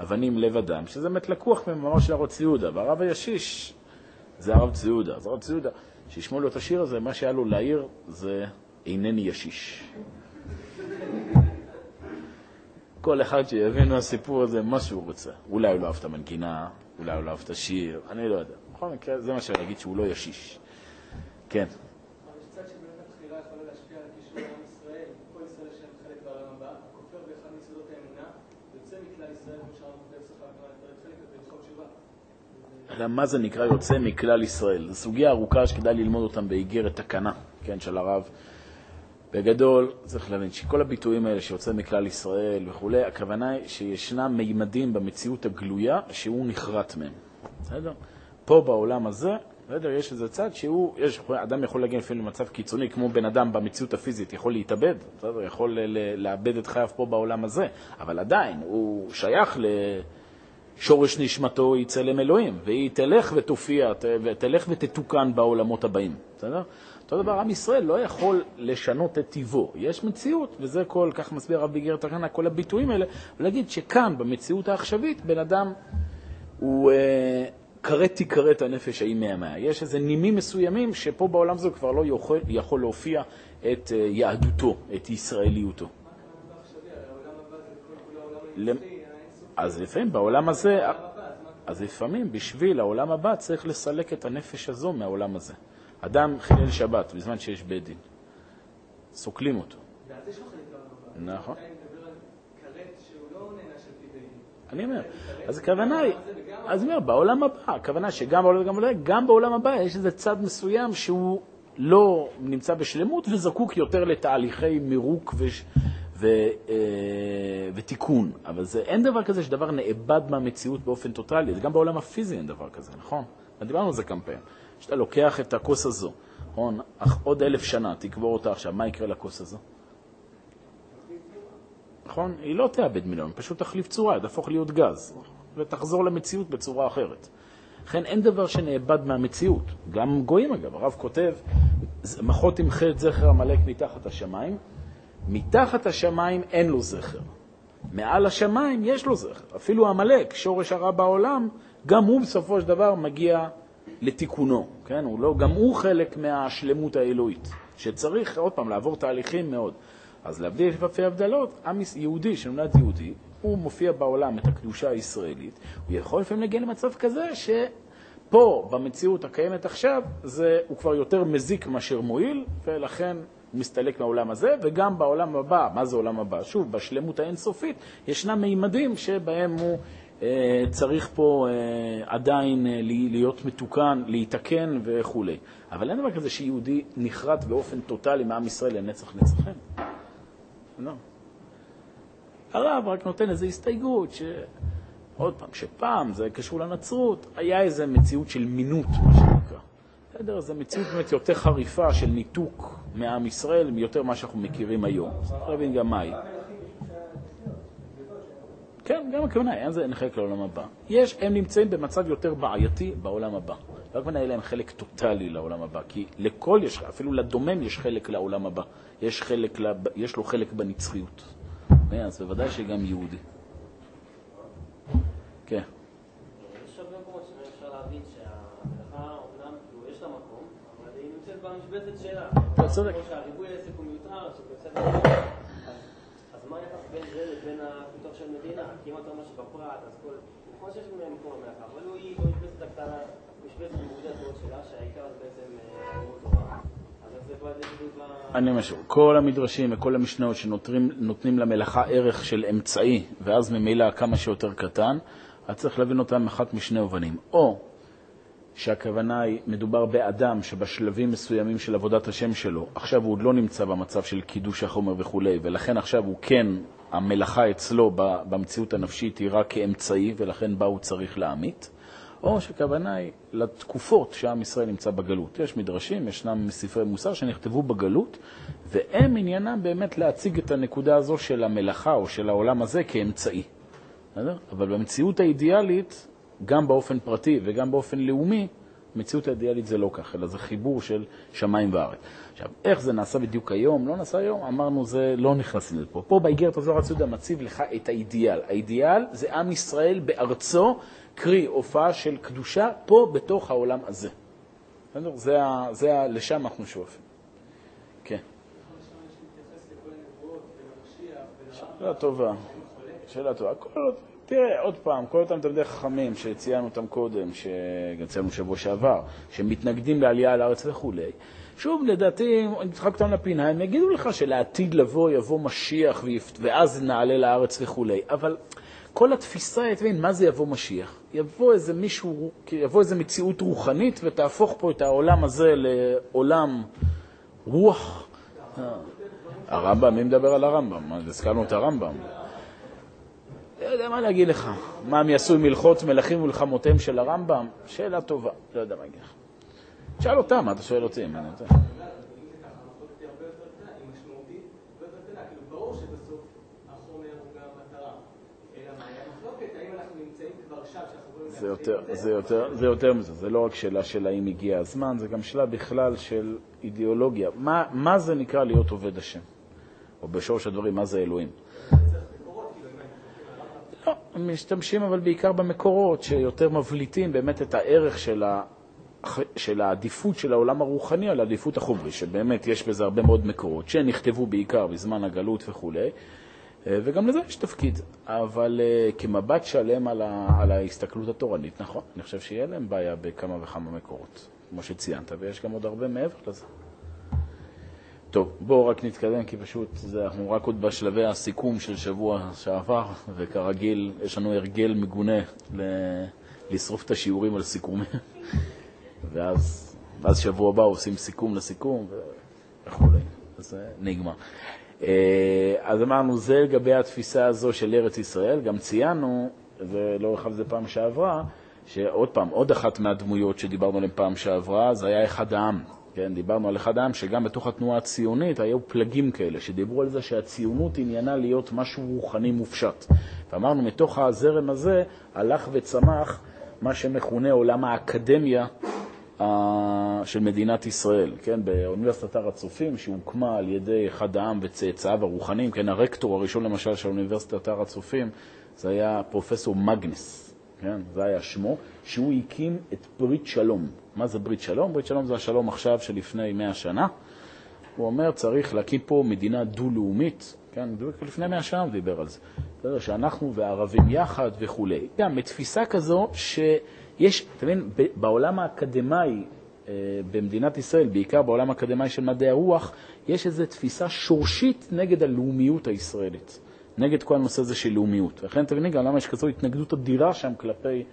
אבנים לב אדם, שזה באמת לקוח ממאמר של הרב צבי יהודה, והרב הישיש זה הרב צבי יהודה. אז הרב צבי יהודה, שישמעו לו את השיר הזה, מה שהיה לו להעיר זה אינני ישיש. כל אחד שיבין מהסיפור הזה מה שהוא רוצה. אולי הוא לא אהב את המנגינה, אולי הוא לא אהב את השיר, אני לא יודע. בכל מקרה, זה מה שאני אגיד, שהוא לא ישיש. כן. מה זה נקרא יוצא מכלל ישראל? זו סוגיה ארוכה שכדאי ללמוד אותם באיגרת תקנה, כן, של הרב. בגדול, צריך להבין שכל הביטויים האלה שיוצא מכלל ישראל וכולי, הכוונה היא שישנם מימדים במציאות הגלויה שהוא נחרט מהם. בסדר? פה בעולם הזה, בסדר, יש איזה צד שהוא, יש, אדם יכול להגיע לפעמים למצב קיצוני, כמו בן אדם במציאות הפיזית, יכול להתאבד, בסדר, יכול לאבד את חייו פה בעולם הזה, אבל עדיין, הוא שייך לשורש נשמתו, היא צלם אלוהים, והיא תלך ותופיע, תלך ותתוקן בעולמות הבאים, בסדר? אותו דבר, עם ישראל לא יכול לשנות את טיבו. יש מציאות, וזה כל, כך מסביר הרב ביגרת הרנה, כל הביטויים האלה, ולהגיד שכאן, במציאות העכשווית, בן אדם הוא... אה, כרת תיכרת הנפש ההיא מהמאה. יש איזה נימים מסוימים שפה בעולם הזה כבר לא יכול, יכול להופיע את אה, יהדותו, את ישראליותו. אז לפעמים בעולם הזה, אז לפעמים בשביל העולם הבא צריך לסלק את הנפש הזו מהעולם הזה. אדם חילל שבת בזמן שיש בית דין, סוקלים אותו. נכון. אני אומר, אז הכוונה היא, אז אני אומר, בעולם הבא, הכוונה שגם בעולם, גם, גם בעולם הבא יש איזה צד מסוים שהוא לא נמצא בשלמות וזקוק יותר לתהליכי מירוק ו, ו, אה, ותיקון. אבל זה, אין דבר כזה שדבר נאבד מהמציאות באופן טוטאלי. גם בעולם הפיזי אין דבר כזה, נכון? דיברנו על זה כמה פעמים. שאתה לוקח את הכוס הזו, נכון? עוד אלף שנה תקבור אותה עכשיו, מה יקרה לכוס הזו? נכון? היא לא תאבד מיליון, פשוט תחליף צורה, תהפוך להיות גז, ותחזור למציאות בצורה אחרת. לכן אין דבר שנאבד מהמציאות. גם גויים אגב, הרב כותב, מחות תמחה את זכר עמלק מתחת השמיים, מתחת השמיים אין לו זכר. מעל השמיים יש לו זכר. אפילו עמלק, שורש הרע בעולם, גם הוא בסופו של דבר מגיע לתיקונו, כן? הוא לא, גם הוא חלק מהשלמות האלוהית, שצריך, עוד פעם, לעבור תהליכים מאוד. אז להבדיל אלפי הבדלות, עם יהודי שנולד יהודי, הוא מופיע בעולם את הקדושה הישראלית, הוא יכול לפעמים להגיע למצב כזה שפה, במציאות הקיימת עכשיו, זה, הוא כבר יותר מזיק מאשר מועיל, ולכן הוא מסתלק מהעולם הזה, וגם בעולם הבא, מה זה עולם הבא? שוב, בשלמות האינסופית, ישנם מימדים שבהם הוא אה, צריך פה אה, עדיין אה, להיות מתוקן, להתקן וכו'. אבל אין דבר כזה שיהודי נחרט באופן טוטאלי מעם ישראל לנצח נצחים. לא. הרב רק נותן איזו הסתייגות, שעוד פעם, שפעם, זה קשור לנצרות, היה איזו מציאות של מינות, מה שנקרא. בסדר? זו מציאות באמת יותר חריפה של ניתוק מעם ישראל, יותר ממה שאנחנו מכירים היום. צריך להבין גם מה היא. כן, גם הכוונה, אין זה חלק לעולם הבא. יש, הם נמצאים במצב יותר בעייתי בעולם הבא. הכוונה, יהיה להם חלק טוטאלי לעולם הבא, כי לכל יש, אפילו לדומם יש חלק לעולם הבא. יש, חלק, יש לו חלק בנצחיות. אז בוודאי שגם יהודי. כן. אומנם, כאילו, שלה. אתה צודק. כמו שהריבוי העסק הוא מיותר. אז מה היחס בין זה לבין הפיתוח של מדינה? כי אם אתה אומר שבפרט, אז כל... נכון שיש מקום המלאכה, אבל היא במשבצת הקטנה, תורה. אני שוב, כל המדרשים וכל המשניות שנותנים למלאכה ערך של אמצעי, ואז ממילא כמה שיותר קטן, אז צריך להבין אותם אחת משני אובנים. או שהכוונה היא, מדובר באדם שבשלבים מסוימים של עבודת השם שלו, עכשיו הוא עוד לא נמצא במצב של קידוש החומר וכו', ולכן עכשיו הוא כן, המלאכה אצלו במציאות הנפשית היא רק כאמצעי, ולכן בה הוא צריך להמית. או שכוונה היא לתקופות שעם ישראל נמצא בגלות. יש מדרשים, ישנם ספרי מוסר שנכתבו בגלות, והם עניינם באמת להציג את הנקודה הזו של המלאכה או של העולם הזה כאמצעי. אבל במציאות האידיאלית, גם באופן פרטי וגם באופן לאומי, המציאות האידיאלית זה לא כך, אלא זה חיבור של שמיים וארץ. עכשיו, איך זה נעשה בדיוק היום? לא נעשה היום, אמרנו, זה לא נכנסים לפה. פה באיגרת הזוהר הצודה מציב לך את האידיאל. האידיאל זה עם ישראל בארצו קרי הופעה של קדושה פה בתוך העולם הזה. בסדר? זה, זה ה, לשם אנחנו שואפים. כן. שאלה טובה. שאלה טובה. כל, תראה, עוד פעם, כל אותם תלמידי חכמים שציינו אותם קודם, שגם ציינו שבוע שעבר, שמתנגדים לעלייה לארץ וכולי, שוב, לדעתי, אם תדחק אותם לפינה, הם יגידו לך שלעתיד לבוא יבוא משיח ואז נעלה לארץ וכולי, אבל כל התפיסה, אתה מבין, מה זה יבוא משיח? יבוא איזה מישהו, יבוא איזה מציאות רוחנית ותהפוך פה את העולם הזה לעולם רוח. הרמב"ם, מי מדבר על הרמב"ם? הזכרנו את הרמב"ם. לא יודע מה להגיד לך. מה הם יעשו עם הלכות מלכים ומלחמותיהם של הרמב"ם? שאלה טובה, לא יודע מה להגיד לך. שאל אותם, מה אתה שואל אותי? מה אני יודע? זה יותר, זה, יותר, זה יותר מזה, זה לא רק שאלה של האם הגיע הזמן, זה גם שאלה בכלל של אידיאולוגיה. מה, מה זה נקרא להיות עובד השם? או בשורש הדברים, מה זה אלוהים? לא, משתמשים אבל בעיקר במקורות שיותר מבליטים באמת את הערך של, ה, של העדיפות של העולם הרוחני על העדיפות החומרי, שבאמת יש בזה הרבה מאוד מקורות, שנכתבו בעיקר בזמן הגלות וכולי. אה, וגם לזה יש תפקיד, אבל uh, כמבט שלם על, ה, על ההסתכלות התורנית, נכון, אני חושב שיהיה להם בעיה בכמה וכמה מקורות, כמו שציינת, ויש גם עוד הרבה מעבר לזה. טוב, בואו רק נתקדם, כי פשוט זה, אנחנו רק עוד בשלבי הסיכום של שבוע שעבר, וכרגיל, יש לנו הרגל מגונה ל, לשרוף את השיעורים על סיכומים, ואז, ואז שבוע הבא עושים סיכום לסיכום וכו', אז זה נגמר. אה, אז אמרנו, זה לגבי התפיסה הזו של ארץ ישראל. גם ציינו, ולא הרחב זה פעם שעברה, שעוד פעם, עוד אחת מהדמויות שדיברנו עליהן פעם שעברה, זה היה אחד העם. כן, דיברנו על אחד העם שגם בתוך התנועה הציונית היו פלגים כאלה, שדיברו על זה שהציונות עניינה להיות משהו רוחני מופשט. ואמרנו, מתוך הזרם הזה הלך וצמח מה שמכונה עולם האקדמיה של מדינת ישראל, כן, באוניברסיטת הר הצופים, שהוקמה על ידי אחד העם וצאצאיו הרוחניים, כן, הרקטור הראשון למשל של אוניברסיטת הר הצופים, זה היה פרופסור מגנס, כן, זה היה שמו, שהוא הקים את ברית שלום. מה זה ברית שלום? ברית שלום זה השלום עכשיו שלפני מאה שנה. הוא אומר, צריך להקים פה מדינה דו-לאומית, כן, לפני מאה שנה הוא דיבר על זה. שאנחנו והערבים יחד וכולי. גם בתפיסה כזו שיש, אתה מבין, בעולם האקדמאי אה, במדינת ישראל, בעיקר בעולם האקדמאי של מדעי הרוח, יש איזו תפיסה שורשית נגד הלאומיות הישראלית, נגד כל הנושא הזה של לאומיות. ולכן אתה מבין גם למה יש כזו התנגדות אדירה שם כלפי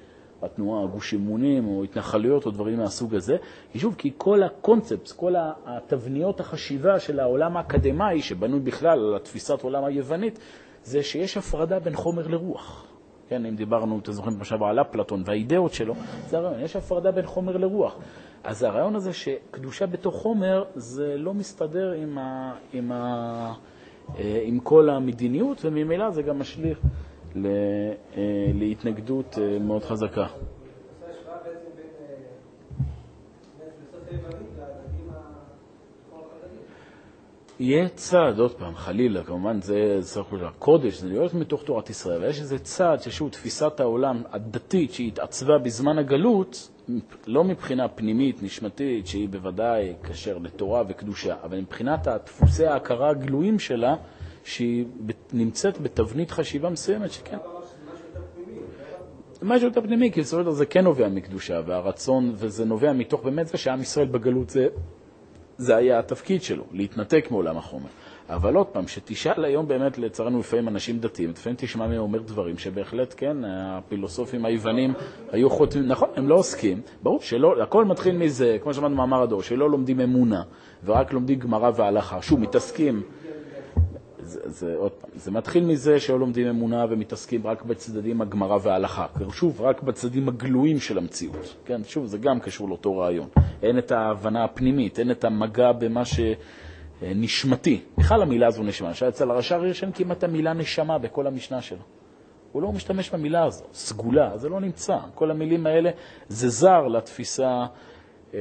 התנועה, גוש אמונים או התנחלויות או דברים מהסוג הזה. שוב, כי כל הקונספט, כל התבניות החשיבה של העולם האקדמאי, שבנוי בכלל על התפיסת עולם היוונית, זה שיש הפרדה בין חומר לרוח. כן, אם דיברנו, אתם זוכרים, עכשיו על אפלטון והאידאות שלו, זה הרעיון, יש הפרדה בין חומר לרוח. אז הרעיון הזה שקדושה בתוך חומר, זה לא מסתדר עם, ה, עם, ה, אה, עם כל המדיניות, וממילא זה גם משליך אה, להתנגדות אה, מאוד חזקה. יהיה צעד, עוד פעם, חלילה, כמובן זה צריך להיות הקודש, זה להיות מתוך תורת ישראל, אבל יש איזה צעד ששוב תפיסת העולם הדתית שהתעצבה בזמן הגלות, לא מבחינה פנימית, נשמתית, שהיא בוודאי קשר לתורה וקדושה, אבל מבחינת דפוסי ההכרה הגלויים שלה, שהיא נמצאת בתבנית חשיבה מסוימת שכן. משהו יותר פנימי, כי בסופו של דבר זה כן נובע מקדושה, והרצון, וזה נובע מתוך באמת זה שעם ישראל בגלות זה, זה היה התפקיד שלו, להתנתק מעולם החומר. אבל עוד פעם, שתשאל היום באמת, לצערנו לפעמים אנשים דתיים, לפעמים תשמע מהם אומר דברים שבהחלט, כן, הפילוסופים היוונים היו חותמים, נכון, הם לא עוסקים, ברור שלא, הכל מתחיל מזה, כמו שאמרנו מאמר הדור, שלא לומדים אמונה, ורק לומדים גמרא והלכה. שוב, מתעסקים זה, עוד פעם, זה מתחיל מזה שלא לומדים אמונה ומתעסקים רק בצדדים הגמרא וההלכה. שוב, רק בצדדים הגלויים של המציאות. כן, שוב, זה גם קשור לאותו רעיון. אין את ההבנה הפנימית, אין את המגע במה שנשמתי. בכלל המילה הזו נשמה. אצל הרש"ר יש כמעט המילה נשמה בכל המשנה שלו. הוא לא משתמש במילה הזו, סגולה, זה לא נמצא. כל המילים האלה זה זר לתפיסה, אה,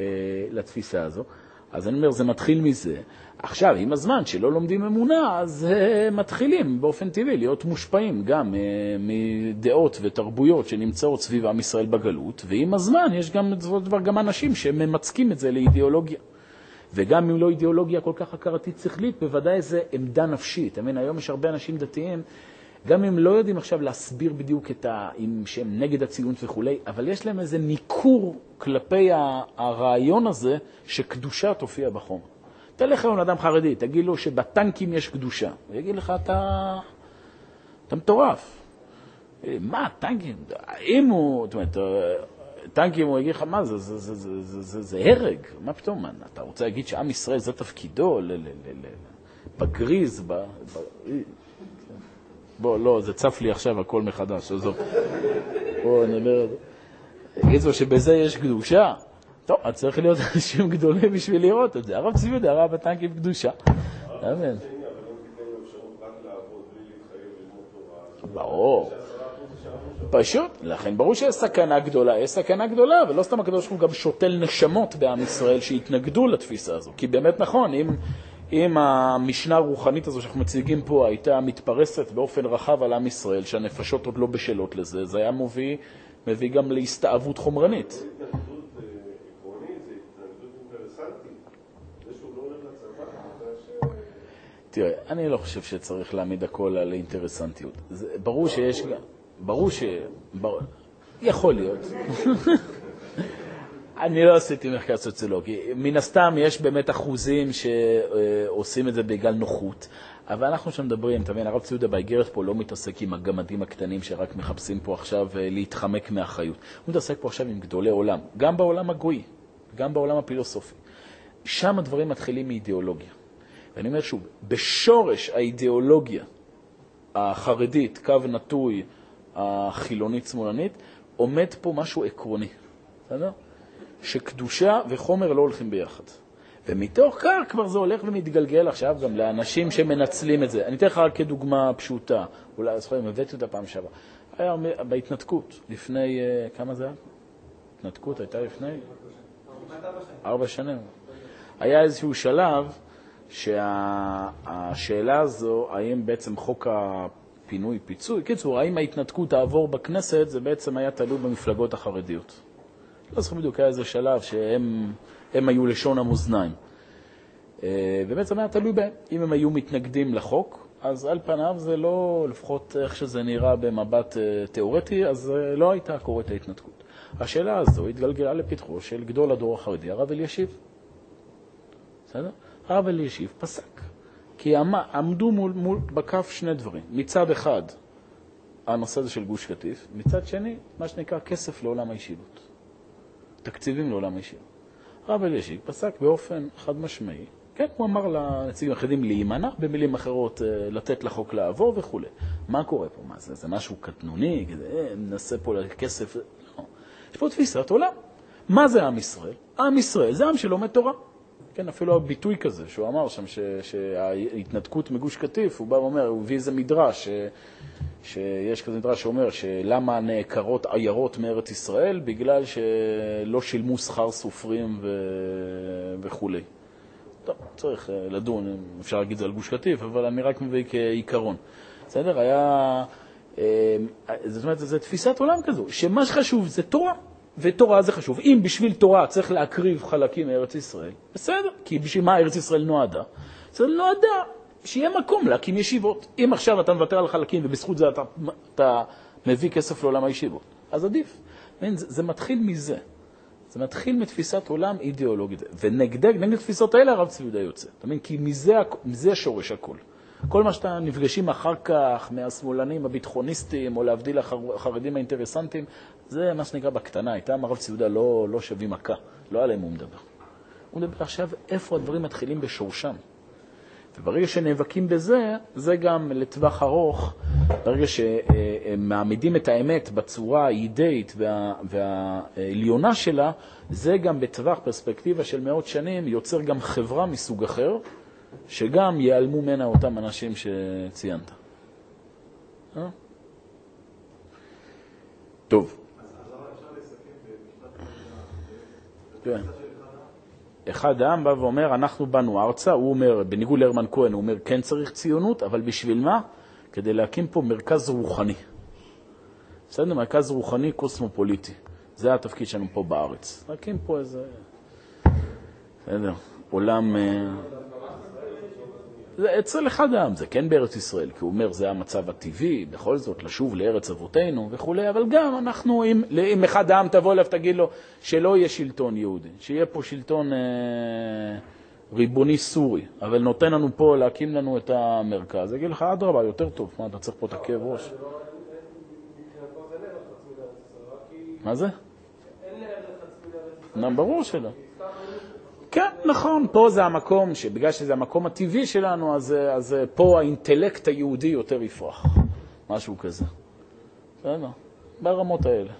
לתפיסה הזו. אז אני אומר, זה מתחיל מזה. עכשיו, עם הזמן שלא לומדים אמונה, אז uh, מתחילים באופן טבעי להיות מושפעים גם uh, מדעות ותרבויות שנמצאות סביב עם ישראל בגלות, ועם הזמן יש גם, דבר, גם אנשים שממצקים את זה לאידיאולוגיה. וגם אם לא אידיאולוגיה כל כך הכרתית שכלית, בוודאי זה עמדה נפשית. I mean, היום יש הרבה אנשים דתיים, גם אם לא יודעים עכשיו להסביר בדיוק את ה... אם שהם נגד הציונות וכולי, אבל יש להם איזה ניכור כלפי הרעיון הזה שקדושה תופיע בחומר. תלך היום לאדם חרדי, תגיד לו שבטנקים יש קדושה. הוא יגיד לך, אתה, אתה מטורף. מה, טנקים? אם הוא, זאת אומרת, טנקים, הוא יגיד לך, מה זה, זה, זה, זה, זה, זה, זה הרג, מה פתאום, אתה רוצה להגיד שעם ישראל זה תפקידו, ל, ל, ל, ל, בגריז, ב, ב, בוא, לא, זה צף לי עכשיו הכל מחדש, עזוב. בוא נדבר, תגיד לו שבזה יש קדושה. טוב, אז צריך להיות אנשים גדולים בשביל לראות את זה. הרב צבי יהודה ראה בטנקים קדושה. אמן. ברור. פשוט, לכן ברור שיש סכנה גדולה, יש סכנה גדולה, ולא סתם הקדוש ברוך הוא גם שותל נשמות בעם ישראל שהתנגדו לתפיסה הזו. כי באמת נכון, אם, אם המשנה הרוחנית הזו שאנחנו מציגים פה הייתה מתפרסת באופן רחב על עם ישראל, שהנפשות עוד לא בשלות לזה, זה היה מביא, מביא גם להסתאבות חומרנית. תראה, אני לא חושב שצריך להעמיד הכל על אינטרסנטיות. זה, ברור שיש, ברור ש... בר... יכול להיות. אני לא עשיתי מחקר סוציולוגי. מן הסתם יש באמת אחוזים שעושים את זה בגלל נוחות, אבל אנחנו שמדברים, אתה מבין, הרב ציודה באיגרת פה לא מתעסק עם הגמדים הקטנים שרק מחפשים פה עכשיו אה, להתחמק מאחריות. הוא מתעסק פה עכשיו עם גדולי עולם, גם בעולם הגוי, גם בעולם הפילוסופי. שם הדברים מתחילים מאידיאולוגיה. ואני אומר שוב, בשורש האידיאולוגיה החרדית, קו נטוי, החילונית-שמאלנית, עומד פה משהו עקרוני, בסדר? שקדושה וחומר לא הולכים ביחד. ומתוך כך כבר זה הולך ומתגלגל עכשיו גם לאנשים שמנצלים את זה. אני אתן לך רק כדוגמה פשוטה, אולי, זוכרים, הבאתי אותה פעם שעברה. היה בהתנתקות, לפני, uh, כמה זה היה? התנתקות הייתה לפני? ארבע שנים. היה איזשהו שלב שהשאלה הזו, האם בעצם חוק פינוי, פיצוי. קיצור, האם ההתנתקות תעבור בכנסת, זה בעצם היה תלוי במפלגות החרדיות. לא זוכר בדיוק, היה איזה שלב שהם היו לשון המאזניים. אה, ובעצם היה תלוי בהם. אם הם היו מתנגדים לחוק, אז על פניו זה לא, לפחות איך שזה נראה במבט אה, תיאורטי, אז אה, לא הייתה קורית ההתנתקות. השאלה הזו התגלגלה לפתחו של גדול הדור החרדי, הרב אלישיב. בסדר? הרב אלישיב פסק. כי עמדו מול, מול, בכף שני דברים. מצד אחד, הנושא הזה של גוש קטיף, מצד שני, מה שנקרא כסף לעולם הישיבות. תקציבים לעולם הישיבות. הרב אלישיב פסק באופן חד משמעי כן, הוא אמר לנציגים האחרים להימנע, במילים אחרות אה, לתת לחוק לעבור וכו'. מה קורה פה? מה זה? זה משהו קטנוני? אה, ננסה פה לכסף? לא. יש פה תפיסת עולם. מה זה עם ישראל? עם ישראל זה עם שלומד תורה. כן, אפילו הביטוי כזה, שהוא אמר שם שההתנתקות מגוש קטיף, הוא בא ואומר, הוא הביא איזה מדרש, ש, שיש כזה מדרש שאומר שלמה נעקרות עיירות מארץ ישראל? בגלל שלא שילמו שכר סופרים ו... וכולי. טוב, צריך אה, לדון, אפשר להגיד את זה על גוש קטיף, אבל אני רק מביא כעיקרון. בסדר? היה... אה, זאת אומרת, זו תפיסת עולם כזו, שמה שחשוב זה תורה, ותורה זה חשוב. אם בשביל תורה צריך להקריב חלקים מארץ ישראל, בסדר, כי בשביל מה ארץ ישראל נועדה? זה נועדה שיהיה מקום להקים ישיבות. אם עכשיו אתה מוותר על חלקים ובזכות זה אתה, אתה מביא כסף לעולם הישיבות, אז עדיף. זה, זה מתחיל מזה. זה מתחיל מתפיסת עולם אידיאולוגית, ונגד תפיסות האלה הרב צבי יהודה יוצא. אתה מבין? כי מזה, מזה שורש הכול. כל מה שאתה נפגשים אחר כך מהשמאלנים הביטחוניסטים, או להבדיל החרדים האינטרסנטים, זה מה שנקרא בקטנה. איתם הרב צבי יהודה לא, לא שווים מכה, לא עליהם הוא מדבר. הוא מדבר עכשיו איפה הדברים מתחילים בשורשם. וברגע שנאבקים בזה, זה גם לטווח ארוך, ברגע שמעמידים את האמת בצורה האידאית וה, והעליונה שלה, זה גם בטווח פרספקטיבה של מאות שנים יוצר גם חברה מסוג אחר, שגם ייעלמו ממנה אותם אנשים שציינת. אה? טוב. כן. אחד העם בא ואומר, אנחנו באנו ארצה, הוא אומר, בניגוד להרמן כהן, הוא אומר, כן צריך ציונות, אבל בשביל מה? כדי להקים פה מרכז רוחני. בסדר? מרכז רוחני קוסמופוליטי. זה התפקיד שלנו פה בארץ. להקים פה איזה... בסדר, עולם... זה אצל אחד העם, זה כן בארץ ישראל, כי הוא אומר זה המצב הטבעי, בכל זאת, לשוב לארץ אבותינו וכולי, אבל גם אנחנו, אם, אם אחד העם תבוא אליו, תגיד לו שלא יהיה שלטון יהודי, שיהיה פה שלטון אה, ריבוני סורי, אבל נותן לנו פה להקים לנו את המרכז, יגיד לך, אדרבה, יותר טוב, מה, אתה צריך פה את הכאב ראש? מה זה? ברור שלא. כן, נכון, פה זה המקום, שבגלל שזה המקום הטבעי שלנו, אז, אז פה האינטלקט היהודי יותר יפרח, משהו כזה. בסדר, ברמות האלה.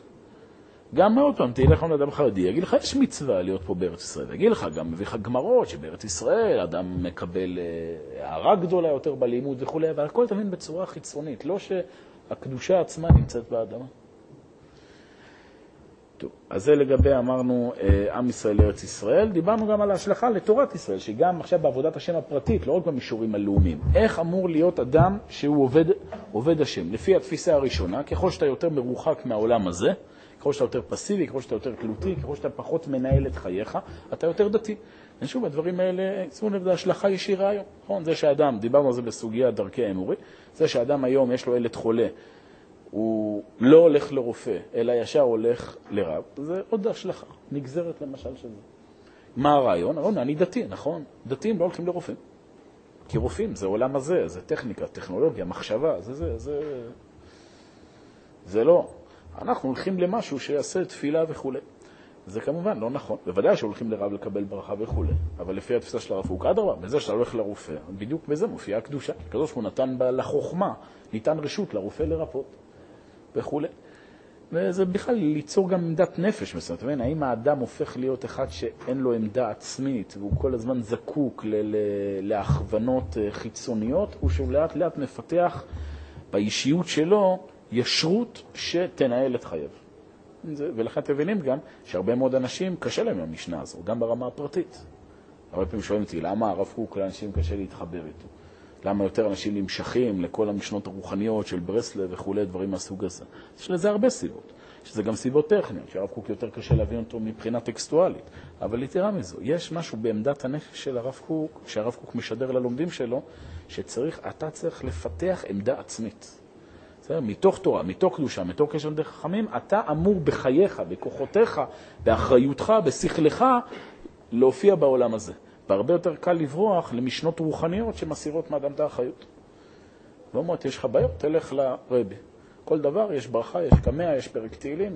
גם עוד פעם, תלך לאדם חרדי, יגיד לך, יש מצווה להיות פה בארץ ישראל. יגיד לך, גם מביא לך גמרות שבארץ ישראל אדם מקבל אה, הערה גדולה יותר בלימוד וכולי, אבל הכל תמיד בצורה חיצונית, לא שהקדושה עצמה נמצאת באדמה. טוב, אז זה לגבי, אמרנו, אה, עם ישראל לארץ ישראל. דיברנו גם על ההשלכה לתורת ישראל, שגם עכשיו בעבודת השם הפרטית, לא רק במישורים הלאומיים. איך אמור להיות אדם שהוא עובד, עובד השם? לפי התפיסה הראשונה, ככל שאתה יותר מרוחק מהעולם הזה, ככל שאתה יותר פסיבי, ככל שאתה יותר תלותי, ככל שאתה פחות מנהל את חייך, אתה יותר דתי. ושוב, הדברים האלה, שימו לב, זה השלכה ישירה היום. נכון? זה שאדם, דיברנו על זה בסוגיה דרכי האמורי, זה שאדם היום יש לו ילד חולה, הוא לא הולך לרופא, אלא ישר הולך לרב, זה עוד השלכה, נגזרת למשל של זה. מה הרעיון? הרעיון, אני דתי, נכון? דתיים לא הולכים לרופאים. כי רופאים זה עולם הזה, זה טכניקה, טכנולוגיה, מחשבה, זה זה, זה... זה לא. אנחנו הולכים למשהו שיעשה תפילה וכו'. זה כמובן לא נכון. בוודאי שהולכים לרב לקבל ברכה וכו', אבל לפי התפיסה של הרב קוק, אדרבה, בזה שאתה הולך לרופא, בדיוק בזה מופיעה הקדושה. הקדוש ברוך הוא נתן לחוכמה, ניתן רשות לרופא לרפות. וכו'. וזה בכלל ליצור גם עמדת נפש מסוימת. מבין, האם האדם הופך להיות אחד שאין לו עמדה עצמית והוא כל הזמן זקוק ל- ל- להכוונות אה, חיצוניות, או שהוא לאט לאט מפתח באישיות שלו ישרות שתנהל את חייו. ולכן אתם מבינים גם שהרבה מאוד אנשים קשה להם עם המשנה הזו, גם ברמה הפרטית. הרבה פעמים שואלים אותי, למה הרב קוק לאנשים קשה להתחבר איתו? למה יותר אנשים נמשכים לכל המשנות הרוחניות של ברסלב וכולי, דברים מהסוג הזה. יש לזה הרבה סיבות. יש לזה גם סיבות טכניות, שהרב קוק יותר קשה להבין אותו מבחינה טקסטואלית. אבל יתרה מזו, יש משהו בעמדת הנפש של הרב קוק, שהרב קוק משדר ללומדים שלו, שצריך, אתה צריך לפתח עמדה עצמית. בסדר? מתוך תורה, מתוך קדושה, מתוך קשר דרך חכמים, אתה אמור בחייך, בכוחותיך, באחריותך, בשכלך, להופיע בעולם הזה. והרבה יותר קל לברוח למשנות רוחניות שמסירות מאדם את האחריות. ואומרות, יש לך בעיות, תלך לרבי. כל דבר, יש ברכה, יש קמע, יש פרק תהילים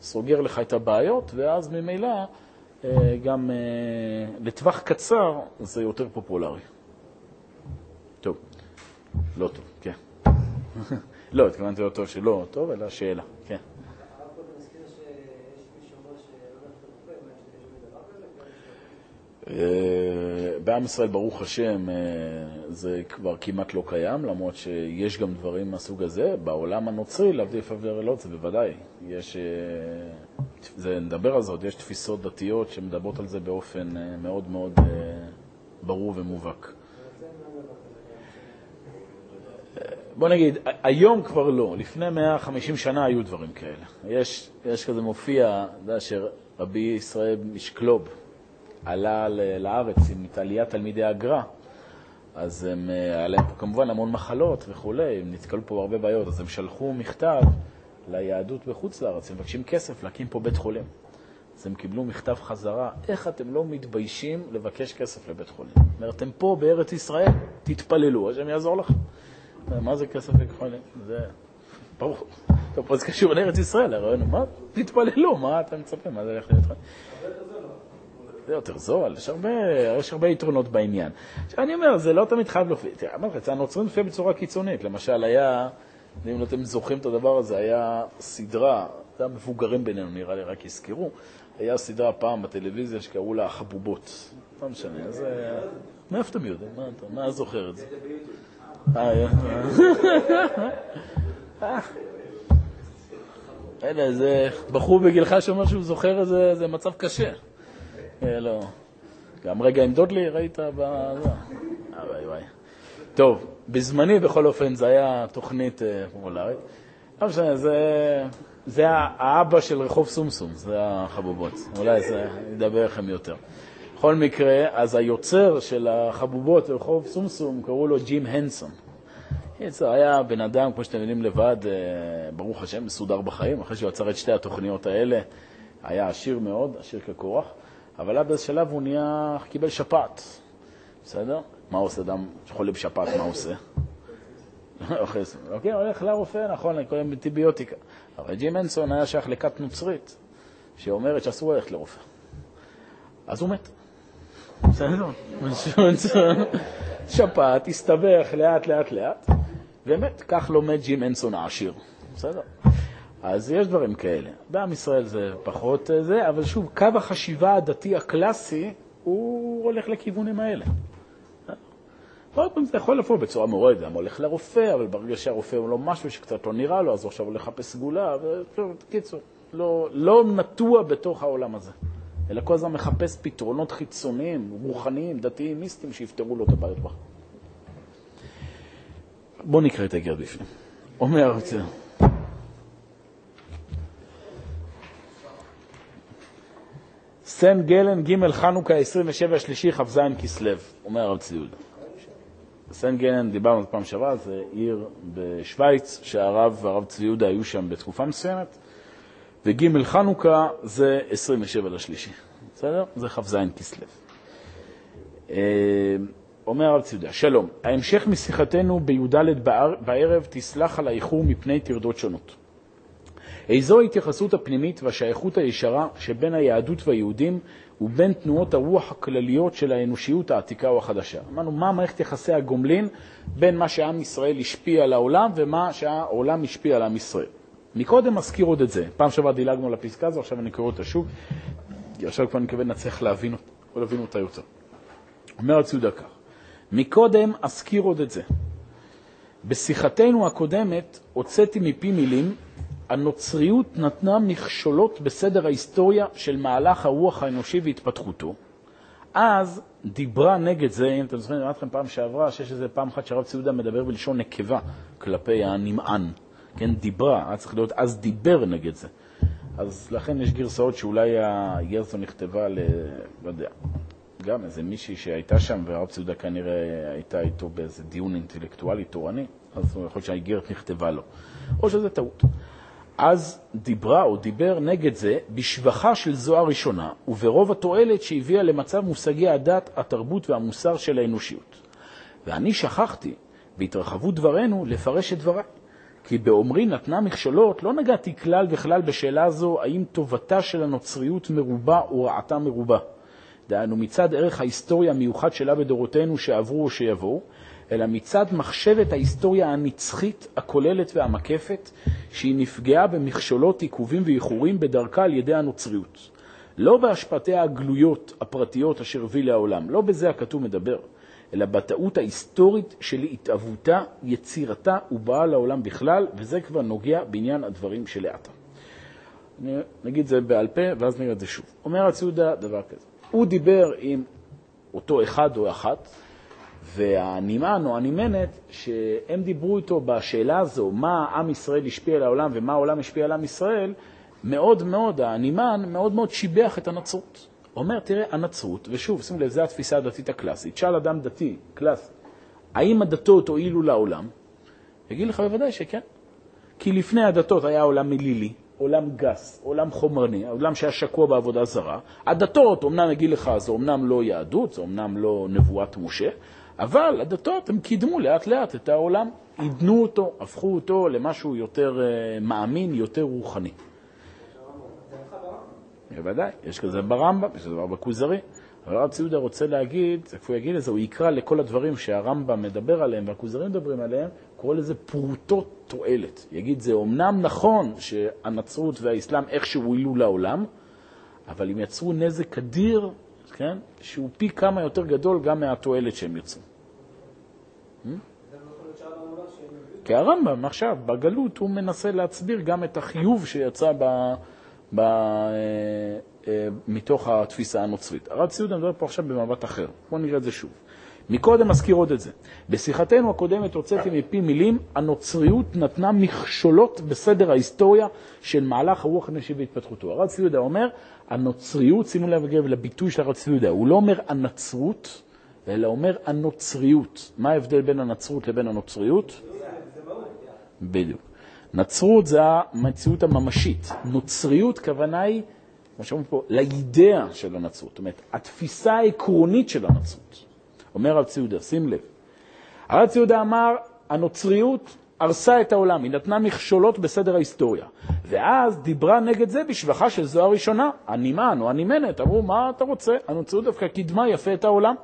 שסוגר לך את הבעיות, ואז ממילא אה, גם אה, לטווח קצר זה יותר פופולרי. טוב, לא טוב, כן. לא, התכוונתי לא טוב שלא טוב, אלא שאלה, כן. אה, בעם ישראל, ברוך השם, אה, זה כבר כמעט לא קיים, למרות שיש גם דברים מהסוג הזה. בעולם הנוצרי, להבדיל פבלרלות, זה בוודאי. יש, אה, זה, נדבר על זה עוד, יש תפיסות דתיות שמדברות על זה באופן מאוד מאוד ברור ומובהק. בוא נגיד, היום כבר לא, לפני 150 שנה היו דברים כאלה. יש, יש כזה מופיע, אתה יודע, שרבי ישראל משקלוב, עלה לארץ עם עליית תלמידי הגר"א, אז הם, אה, היה להם פה כמובן המון מחלות וכולי, הם נתקלו פה בהרבה בעיות, אז הם שלחו מכתב ליהדות בחוץ לארץ, הם מבקשים כסף להקים פה בית חולים. אז הם קיבלו מכתב חזרה, איך אתם לא מתביישים לבקש כסף לבית חולים? זאת אומרת, אתם פה בארץ ישראל, תתפללו, השם יעזור לכם. מה זה כסף לבית חולים? זה... ברור. טוב, פה זה קשור לארץ ישראל, הרעיון הוא, מה? תתפללו, מה אתם מצפים? מה זה הולך להיות? זה יותר זול, יש הרבה, יש הרבה יתרונות בעניין. עכשיו אני אומר, זה לא תמיד חייב להופיע. תראה, אמרתי, אצל הנוצרים מופיע בצורה קיצונית. למשל, היה, אם אתם זוכרים את הדבר הזה, היה סדרה, זה המבוגרים בינינו, נראה לי, רק יזכרו, היה סדרה פעם בטלוויזיה שקראו לה החבובות. לא משנה, אז... מאיפה אתם יודעים? מה אתה מה זוכר את זה? אה, אה. הנה, זה בחור בגילך שאומר שהוא זוכר איזה מצב קשה. אה, לא. גם רגע עם דודלי ראית ב... וואי וואי. טוב, בזמני בכל אופן זה היה תוכנית אה, פופולרית. לא משנה, זה, זה האבא של רחוב סומסום, זה החבובות. אולי זה ידבר לכם יותר. בכל מקרה, אז היוצר של החבובות רחוב סומסום, קראו לו ג'ים הנסון. זה היה בן אדם, כמו שאתם יודעים לבד, אה, ברוך השם, מסודר בחיים, אחרי שהוא יצר את שתי התוכניות האלה, היה עשיר מאוד, עשיר כקורח. אבל עד איזה שלב הוא נהיה, קיבל שפעת, בסדר? מה עושה אדם שחולה בשפעת, מה עושה? אוקיי, הולך לרופא, נכון, קוראים אנטיביוטיקה. אבל ג'ים אנסון היה שייך לכת נוצרית, שאומרת שאסור ללכת לרופא. אז הוא מת. בסדר? שפעת, הסתבך לאט לאט לאט, ומת. כך לומד ג'ים אנסון העשיר. בסדר? אז יש דברים כאלה. בעם ישראל זה פחות אה, זה, אבל שוב, קו החשיבה הדתי הקלאסי, הוא הולך לכיוונים האלה. עוד פעם זה יכול לבוא בצורה מעורדת, גם הולך לרופא, אבל ברגע שהרופא הוא לא משהו שקצת לא נראה לו, אז הוא עכשיו הולך לחפש סגולה, וקיצור, לא, לא נטוע בתוך העולם הזה, אלא כל הזמן מחפש פתרונות חיצוניים, רוחניים, דתיים, מיסטיים, שיפתרו לו את הבעיות בה. בואו נקרא את הגר בפנים. אומר הרצל. סן גלן, ג' חנוכה, 27 שלישי, כ"ז כסלו, אומר הרב צבי יהודה. סן גלן, דיברנו על פעם שעברה, זה עיר בשוויץ, שהרב והרב צבי יהודה היו שם בתקופה מסוימת, וג' חנוכה זה 27 לשלישי, בסדר? זה כ"ז כסלו. אה, אומר הרב צבי יהודה, שלום, ההמשך משיחתנו בי"ד בערב תסלח על האיחור מפני טרדות שונות. איזו ההתייחסות הפנימית והשייכות הישרה שבין היהדות והיהודים ובין תנועות הרוח הכלליות של האנושיות העתיקה או החדשה. אמרנו, מה מערכת יחסי הגומלין בין מה שעם ישראל השפיע על העולם ומה שהעולם השפיע על עם ישראל. מקודם אזכיר עוד את זה. פעם שעברה דילגנו על הפסקה הזו, עכשיו אני קורא אותה שוב, עכשיו כבר אני מקווה נצליח להבין, להבין אותה יותר. אומר הציודה כך, מקודם אזכיר עוד את זה. בשיחתנו הקודמת הוצאתי מפי מילים הנוצריות נתנה מכשולות בסדר ההיסטוריה של מהלך הרוח האנושי והתפתחותו, אז דיברה נגד זה, אם אתם זוכרים, אמרתי לכם פעם שעברה, שיש איזה פעם אחת שהרב ציודה מדבר בלשון נקבה כלפי הנמען. כן, דיברה, היה צריך להיות אז דיבר נגד זה. אז לכן יש גרסאות שאולי הגרסה נכתבה ל... לא יודע, גם איזה מישהי שהייתה שם, והרב ציודה כנראה הייתה איתו באיזה דיון אינטלקטואלי תורני, אז יכול להיות שהאיגרת נכתבה לו. או שזה טעות. אז דיברה או דיבר נגד זה בשבחה של זו הראשונה, וברוב התועלת שהביאה למצב מושגי הדת, התרבות והמוסר של האנושיות. ואני שכחתי, בהתרחבות דברינו, לפרש את דבריי. כי באומרי נתנה מכשלות, לא נגעתי כלל וכלל בשאלה זו האם טובתה של הנוצריות מרובה או רעתה מרובה. דהיינו מצד ערך ההיסטוריה המיוחד שלה בדורותינו שעברו או שיבואו, אלא מצד מחשבת ההיסטוריה הנצחית, הכוללת והמקפת, שהיא נפגעה במכשולות, עיכובים ואיחורים בדרכה על ידי הנוצריות. לא בהשפעתיה הגלויות, הפרטיות, אשר הביא לעולם, לא בזה הכתוב מדבר, אלא בטעות ההיסטורית של התאבותה, יצירתה ובאה לעולם בכלל, וזה כבר נוגע בעניין הדברים שלאטה. נגיד זה בעל פה, ואז נראה את זה שוב. אומר הציודה דבר כזה, הוא דיבר עם אותו אחד או אחת, והנמען או הנמענת, שהם דיברו איתו בשאלה הזו, מה עם ישראל השפיע על העולם ומה העולם השפיע על עם ישראל, מאוד מאוד, הנמען מאוד מאוד שיבח את הנצרות. אומר, תראה, הנצרות, ושוב, שימו לב, זו התפיסה הדתית הקלאסית, שאל אדם דתי, קלאסי, האם הדתות הועילו לעולם? יגיד לך בוודאי שכן. כי לפני הדתות היה עולם מלילי, עולם גס, עולם חומרני, עולם שהיה שקוע בעבודה זרה. הדתות, אמנם יגיד לך, זה אמנם לא יהדות, זה אמנם לא נבואת משה, אבל הדתות, הם קידמו לאט לאט את העולם, עידנו אותו, הפכו אותו למשהו יותר uh, מאמין, יותר רוחני. בוודאי, יש כזה ברמב"ם, יש כזה בכוזרי. אבל הרב ציודה רוצה להגיד, איפה הוא יגיד את זה, הוא יקרא לכל הדברים שהרמב"ם מדבר עליהם והכוזרים מדברים עליהם, קורא לזה פרוטות תועלת. יגיד, זה אומנם נכון שהנצרות והאסלאם איכשהו הועילו לעולם, אבל הם יצרו נזק אדיר, כן, שהוא פי כמה יותר גדול גם מהתועלת שהם יצרו. כי הרמב"ם עכשיו, בגלות, הוא מנסה להצביר גם את החיוב שיצא ב, ב, אה, אה, מתוך התפיסה הנוצרית. הרב ציודה מדבר פה עכשיו במבט אחר. בואו נראה את זה שוב. מקודם אזכיר עוד את זה. בשיחתנו הקודמת הוצאתי מפי מילים, הנוצריות נתנה מכשולות בסדר ההיסטוריה של מהלך הרוח הנשי והתפתחותו. הרב ציודה אומר, הנוצריות, שימו לב לביטוי של הרב ציודה, הוא לא אומר הנצרות, אלא אומר הנוצריות. מה ההבדל בין הנצרות לבין הנוצריות? בדיוק. נצרות זה המציאות הממשית. נוצריות, כוונה היא, כמו שאומרים פה, לאידאה של הנצרות. זאת אומרת, התפיסה העקרונית של הנצרות. אומר הרב ציודה, שים לב. הרב ציודה אמר, הנוצריות הרסה את העולם, היא נתנה מכשולות בסדר ההיסטוריה. ואז דיברה נגד זה בשבחה של זו הראשונה, הנמען או הנמענת, אמרו, מה אתה רוצה? הנוצריות דווקא קידמה יפה את העולם.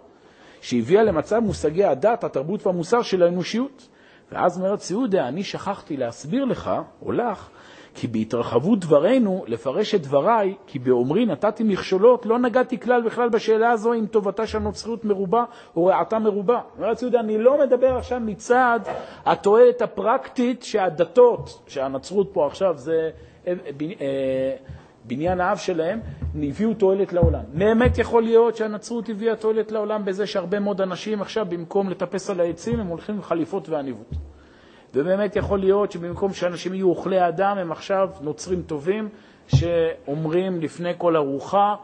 שהביאה למצב מושגי הדת, התרבות והמוסר של האנושיות. ואז אומרת ציודה, אני שכחתי להסביר לך, או לך, כי בהתרחבות דברינו, לפרש את דבריי, כי באומרי נתתי מכשולות, לא נגעתי כלל וכלל בשאלה הזו אם טובתה של הנוצריות מרובה או רעתה מרובה. אומרת ציודה, אני לא מדבר עכשיו מצד התועלת הפרקטית שהדתות, שהנצרות פה עכשיו זה... בניין האב שלהם, הביאו תועלת לעולם. באמת יכול להיות שהנצרות הביאה תועלת לעולם בזה שהרבה מאוד אנשים עכשיו, במקום לטפס על העצים, הם הולכים עם חליפות ועניבות. ובאמת יכול להיות שבמקום שאנשים יהיו אוכלי אדם, הם עכשיו נוצרים טובים, שאומרים לפני כל ארוחה,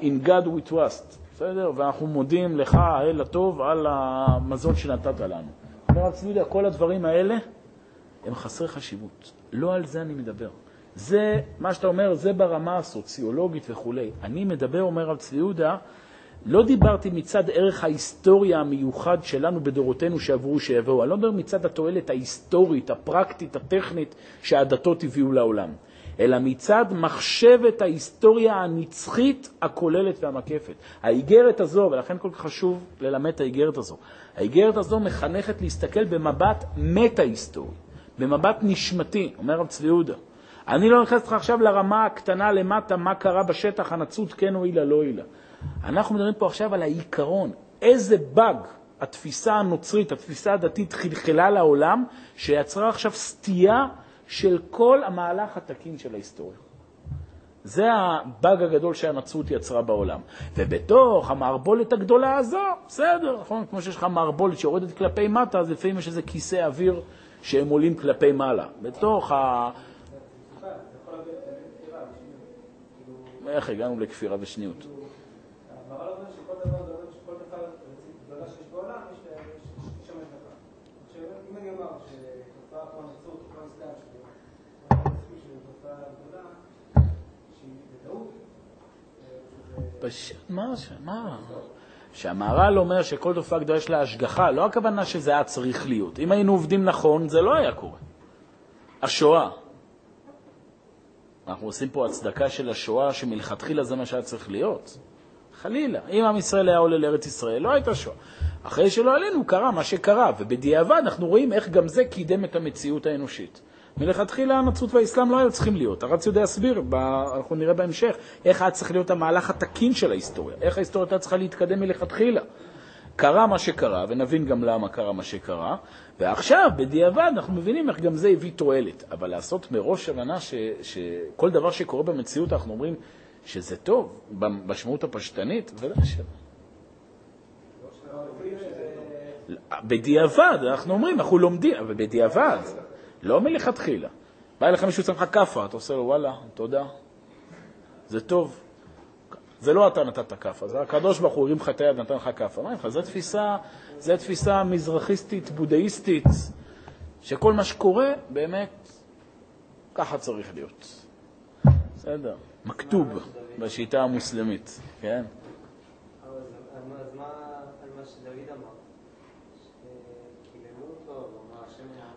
In God we trust, בסדר? ואנחנו מודים לך, האל הטוב, על המזון שנתת לנו. אומר הרב צבי כל הדברים האלה הם חסרי חשיבות. לא על זה אני מדבר. זה, מה שאתה אומר, זה ברמה הסוציולוגית וכולי. אני מדבר, אומר רב צבי יהודה, לא דיברתי מצד ערך ההיסטוריה המיוחד שלנו בדורותינו שעברו שיבואו. אני לא מדבר מצד התועלת ההיסטורית, הפרקטית, הטכנית שהדתות הביאו לעולם, אלא מצד מחשבת ההיסטוריה הנצחית הכוללת והמקפת. האיגרת הזו, ולכן כל כך חשוב ללמד את האיגרת הזו, האיגרת הזו מחנכת להסתכל במבט מטה-היסטורי, במבט נשמתי, אומר רב צבי יהודה. אני לא נכנס לך עכשיו לרמה הקטנה למטה, מה קרה בשטח, הנצרות כן הועילה, לא הועילה. אנחנו מדברים פה עכשיו על העיקרון, איזה באג התפיסה הנוצרית, התפיסה הדתית חלחלה לעולם, שיצרה עכשיו סטייה של כל המהלך התקין של ההיסטוריה. זה הבאג הגדול שהנצרות יצרה בעולם. ובתוך המערבולת הגדולה הזו, בסדר, נכון? כמו שיש לך מערבולת שיורדת כלפי מטה, אז לפעמים יש איזה כיסא אוויר שהם עולים כלפי מעלה. בתוך ה... איך הגענו לכפירה ושניות? אה, פשוט, מה, מה? שהמהר"ל אומר שכל תופעה גדולה יש לה השגחה, לא הכוונה שזה היה צריך להיות. אם היינו עובדים נכון, זה לא היה קורה. השואה. אנחנו עושים פה הצדקה של השואה, שמלכתחילה זה מה שהיה צריך להיות. חלילה. אם עם ישראל היה עולה לארץ ישראל, לא הייתה שואה. אחרי שלא עלינו, קרה מה שקרה, ובדיעבד אנחנו רואים איך גם זה קידם את המציאות האנושית. מלכתחילה הנצרות והאסלאם לא היו צריכים להיות. הרב יהודה יסביר, ב- אנחנו נראה בהמשך, איך היה צריך להיות המהלך התקין של ההיסטוריה, איך ההיסטוריה הייתה צריכה להתקדם מלכתחילה. קרה מה שקרה, ונבין גם למה קרה מה שקרה, ועכשיו, בדיעבד, אנחנו מבינים איך גם זה הביא תועלת. אבל לעשות מראש הבנה ש, שכל דבר שקורה במציאות, אנחנו אומרים שזה טוב, במשמעות הפשטנית, ודאי שלא. בדיעבד, אנחנו אומרים, אנחנו לומדים, אבל בדיעבד, לא מלכתחילה. בא אליך מישהו, שם לך כאפה, אתה עושה לו, וואלה, תודה, זה טוב. זה לא אתה נתת כאפה, זה הקדוש ברוך הוא הרים לך את היד, נתן לך כאפה. מה לך, זו תפיסה, זו תפיסה מזרחיסטית, בודהיסטית, שכל מה שקורה, באמת, ככה צריך להיות. בסדר, מכתוב בשיטה המוסלמית, כן?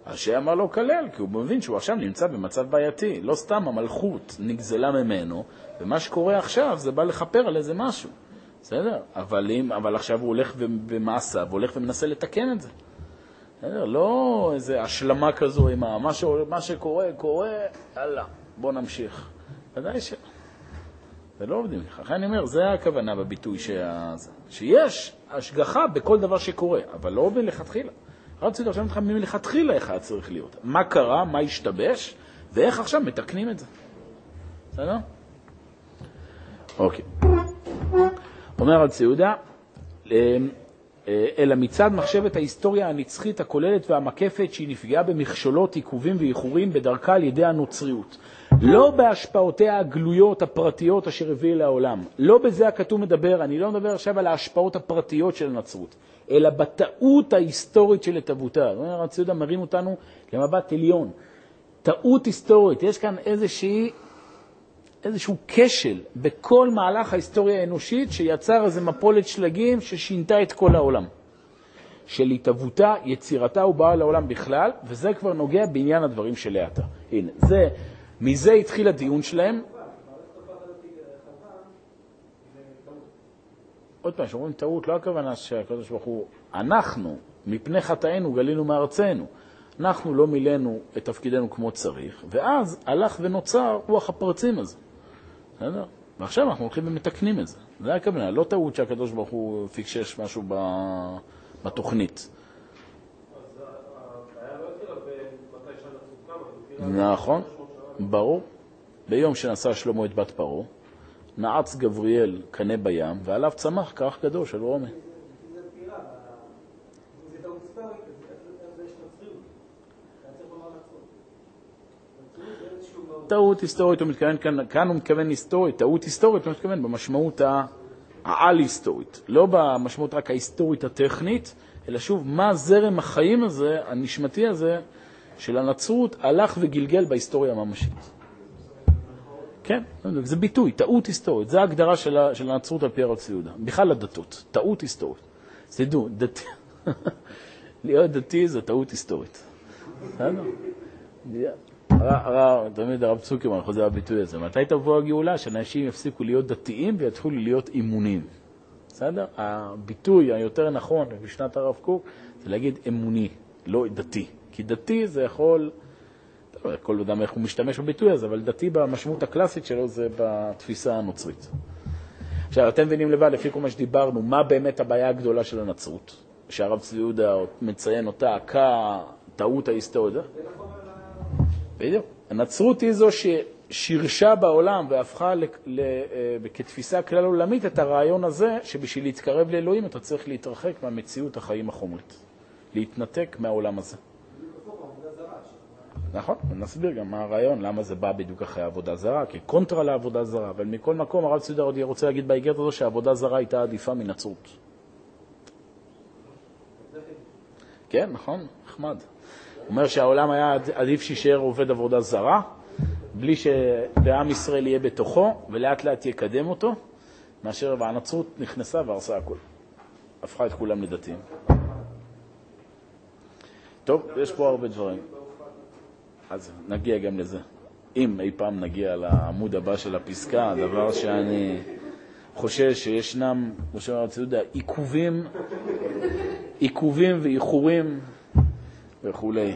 השם אמר לו כלל, כי הוא מבין שהוא עכשיו נמצא במצב בעייתי. לא סתם המלכות נגזלה ממנו, ומה שקורה עכשיו זה בא לכפר על איזה משהו. בסדר? אבל, אם, אבל עכשיו הוא הולך במעשיו, הולך ומנסה לתקן את זה. בסדר? לא איזה השלמה כזו עם מה, ש... מה שקורה, קורה, יאללה, בוא נמשיך. ודאי ש... זה לא עובדים ככה. לכן אני אומר, זה הכוונה בביטוי שה... שיש השגחה בכל דבר שקורה, אבל לא מלכתחילה. רציתי עכשיו אותך מלכתחילה איך היה צריך להיות. מה קרה, מה השתבש, ואיך עכשיו מתקנים את זה. בסדר? אוקיי. אומר רב ציודה, אמ, אה, אלא מצד מחשבת ההיסטוריה הנצחית הכוללת והמקפת שהיא נפגעה במכשולות, עיכובים ואיחורים בדרכה על ידי הנוצריות. לא בהשפעותיה הגלויות, הפרטיות אשר הביא לעולם. לא בזה הכתוב מדבר, אני לא מדבר עכשיו על ההשפעות הפרטיות של הנצרות, אלא בטעות ההיסטורית של התהוותה. אומר הרב ציודה מרים אותנו למבט עליון. טעות היסטורית, יש כאן איזושהי איזשהו כשל בכל מהלך ההיסטוריה האנושית שיצר איזו מפולת שלגים ששינתה את כל העולם. של התהוותה, יצירתה ובאה לעולם בכלל, וזה כבר נוגע בעניין הדברים של העתה. הנה, זה, מזה התחיל הדיון שלהם. עוד פעם, כשאומרים טעות, לא הכוונה שהקדוש ברוך הוא, אנחנו, מפני חטאינו גלינו מארצנו. אנחנו לא מילאנו את תפקידנו כמו צריך, ואז הלך ונוצר רוח הפרצים הזה. בסדר? ועכשיו אנחנו הולכים ומתקנים את זה. זה הכוונה, לא טעות שהקדוש ברוך הוא פיקשש משהו ב- בתוכנית. נכון, ברור. ביום שנשא שלמה את בת פרעה, נעץ גבריאל קנה בים, ועליו צמח כרך גדול של רומי. זה בחירה, אם זה טעות היסטורית, אז איך זה יש נוצריות? אתה צריך לומר נצרות. נצרות זה איזשהו מאוד... טעות היסטורית, הוא מתכוון כאן, כאן הוא מתכוון היסטורית, טעות היסטורית, הוא מתכוון במשמעות העל-היסטורית, לא במשמעות רק ההיסטורית הטכנית, אלא שוב, מה זרם החיים הזה, הנשמתי הזה, של הנצרות, הלך וגלגל בהיסטוריה הממשית. כן, זה ביטוי, טעות היסטורית, זו ההגדרה של, ה- של הנצרות על פי הרב צבי יהודה, בכלל הדתות, טעות היסטורית. אז תדעו, דתי, להיות דתי זה טעות היסטורית. בסדר? תמיד הרב צוקרמן חוזר הביטוי הזה, מתי תבוא הגאולה? שאנשים יפסיקו להיות דתיים ויתחילו להיות אימונים. בסדר? הביטוי היותר נכון בשנת הרב קוק זה להגיד אמוני, לא דתי. כי דתי זה יכול, לא יודע, כל אדם איך הוא משתמש בביטוי הזה, אבל דתי במשמעות הקלאסית שלו זה בתפיסה הנוצרית. עכשיו, אתם מבינים לבד, לפי כל מה שדיברנו, מה באמת הבעיה הגדולה של הנצרות? שהרב צבי יהודה מציין אותה כטעות ההיסטורית. בדיוק. הנצרות היא זו שירשה בעולם והפכה אה, כתפיסה כלל עולמית את הרעיון הזה שבשביל להתקרב לאלוהים אתה צריך להתרחק מהמציאות החיים החומרית, להתנתק מהעולם הזה. נכון, ונסביר גם מה הרעיון, למה זה בא בדיוק אחרי עבודה זרה, כקונטרה לעבודה זרה, אבל מכל מקום הרב צבי עוד רוצה להגיד באיגרת הזו שעבודה זרה הייתה עדיפה מנצרות. כן, נכון, נחמד. אומר שהעולם היה עדיף שישאר עובד עבודה זרה, בלי שעם ישראל יהיה בתוכו, ולאט לאט יקדם אותו, מאשר והנצרות נכנסה והרסה הכול. הפכה את כולם לדתיים. טוב, יש פה הרבה דברים. אז נגיע גם לזה. אם אי פעם נגיע לעמוד הבא של הפסקה, הדבר שאני חושש שישנם, כמו ציודה, עיכובים, עיכובים ואיחורים וכולי.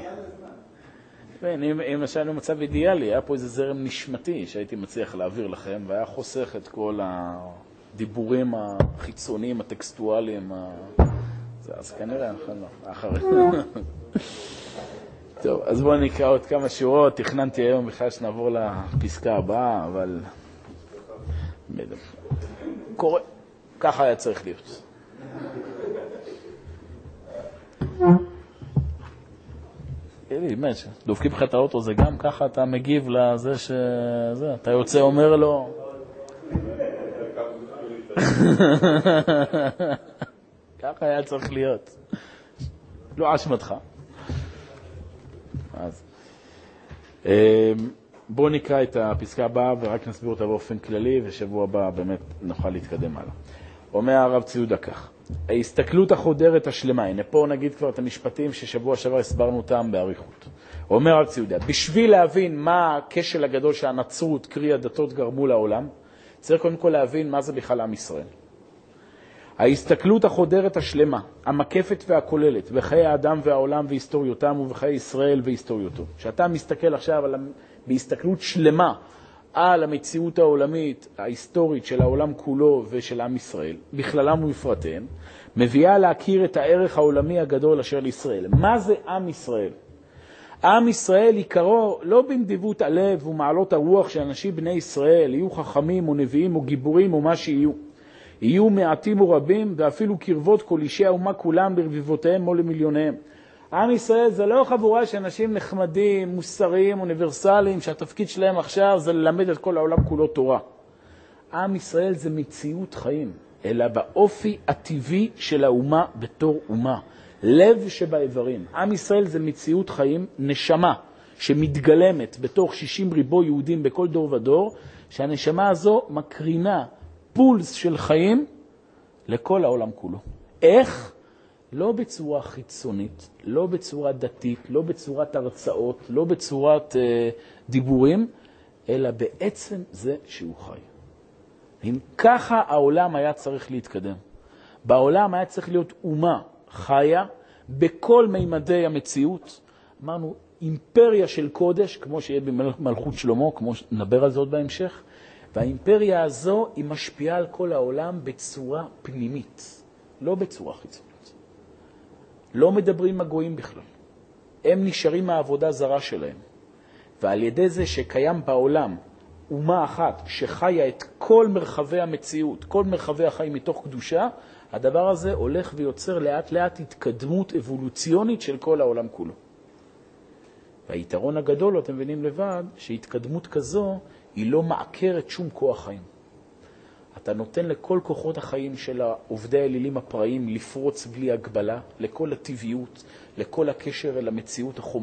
כן, אם, אם ישבנו במצב אידיאלי, היה פה איזה זרם נשמתי שהייתי מצליח להעביר לכם, והיה חוסך את כל הדיבורים החיצוניים, הטקסטואליים. אז כנראה, נכון, לא, אחרי. טוב, אז בואו נקרא עוד כמה שורות. תכננתי היום בכלל שנעבור לפסקה הבאה, אבל... קורה, ככה היה צריך להיות. אלי, באמת, דופקים לך את האוטו זה גם ככה אתה מגיב לזה ש... זה, אתה יוצא אומר לו... ככה היה צריך להיות. לא אשמתך. אז אמ, בואו נקרא את הפסקה הבאה ורק נסביר אותה באופן כללי, ושבוע הבא באמת נוכל להתקדם הלאה. אומר הרב ציודה כך, ההסתכלות החודרת השלמה, הנה פה נגיד כבר את המשפטים ששבוע שעבר הסברנו אותם באריכות. אומר הרב ציודה, בשביל להבין מה הכשל הגדול שהנצרות, קרי הדתות, גרמו לעולם, צריך קודם כל להבין מה זה בכלל עם ישראל. ההסתכלות החודרת השלמה, המקפת והכוללת בחיי האדם והעולם והיסטוריותם ובחיי ישראל והיסטוריותו. כשאתה מסתכל עכשיו על, בהסתכלות שלמה על המציאות העולמית, ההיסטורית של העולם כולו ושל עם ישראל, בכללם ובפרטיהם, מביאה להכיר את הערך העולמי הגדול אשר לישראל. מה זה עם ישראל? עם ישראל עיקרו לא בנדיבות הלב ומעלות הרוח של אנשים בני ישראל, יהיו חכמים או נביאים או גיבורים או מה שיהיו. יהיו מעטים או רבים, ואפילו קרבות כל אישי האומה כולם ברביבותיהם או למיליוניהם. עם ישראל זה לא חבורה של אנשים נחמדים, מוסריים, אוניברסליים, שהתפקיד שלהם עכשיו זה ללמד את כל העולם כולו תורה. עם ישראל זה מציאות חיים, אלא באופי הטבעי של האומה בתור אומה. לב שבאיברים. עם ישראל זה מציאות חיים, נשמה, שמתגלמת בתוך 60 ריבו יהודים בכל דור ודור, שהנשמה הזו מקרינה פולס של חיים לכל העולם כולו. איך? לא בצורה חיצונית, לא בצורה דתית, לא בצורת הרצאות, לא בצורת אה, דיבורים, אלא בעצם זה שהוא חי. אם ככה העולם היה צריך להתקדם. בעולם היה צריך להיות אומה חיה בכל מימדי המציאות. אמרנו, אימפריה של קודש, כמו שיהיה במלכות שלמה, כמו שנדבר על זה עוד בהמשך, והאימפריה הזו היא משפיעה על כל העולם בצורה פנימית, לא בצורה חיצונית. לא מדברים עם הגויים בכלל. הם נשארים מהעבודה זרה שלהם. ועל ידי זה שקיים בעולם אומה אחת שחיה את כל מרחבי המציאות, כל מרחבי החיים מתוך קדושה, הדבר הזה הולך ויוצר לאט לאט התקדמות אבולוציונית של כל העולם כולו. והיתרון הגדול, אתם מבינים לבד, שהתקדמות כזו היא לא מעקרת שום כוח חיים. אתה נותן לכל כוחות החיים של עובדי האלילים הפראיים לפרוץ בלי הגבלה, לכל הטבעיות, לכל הקשר אל המציאות החומרית.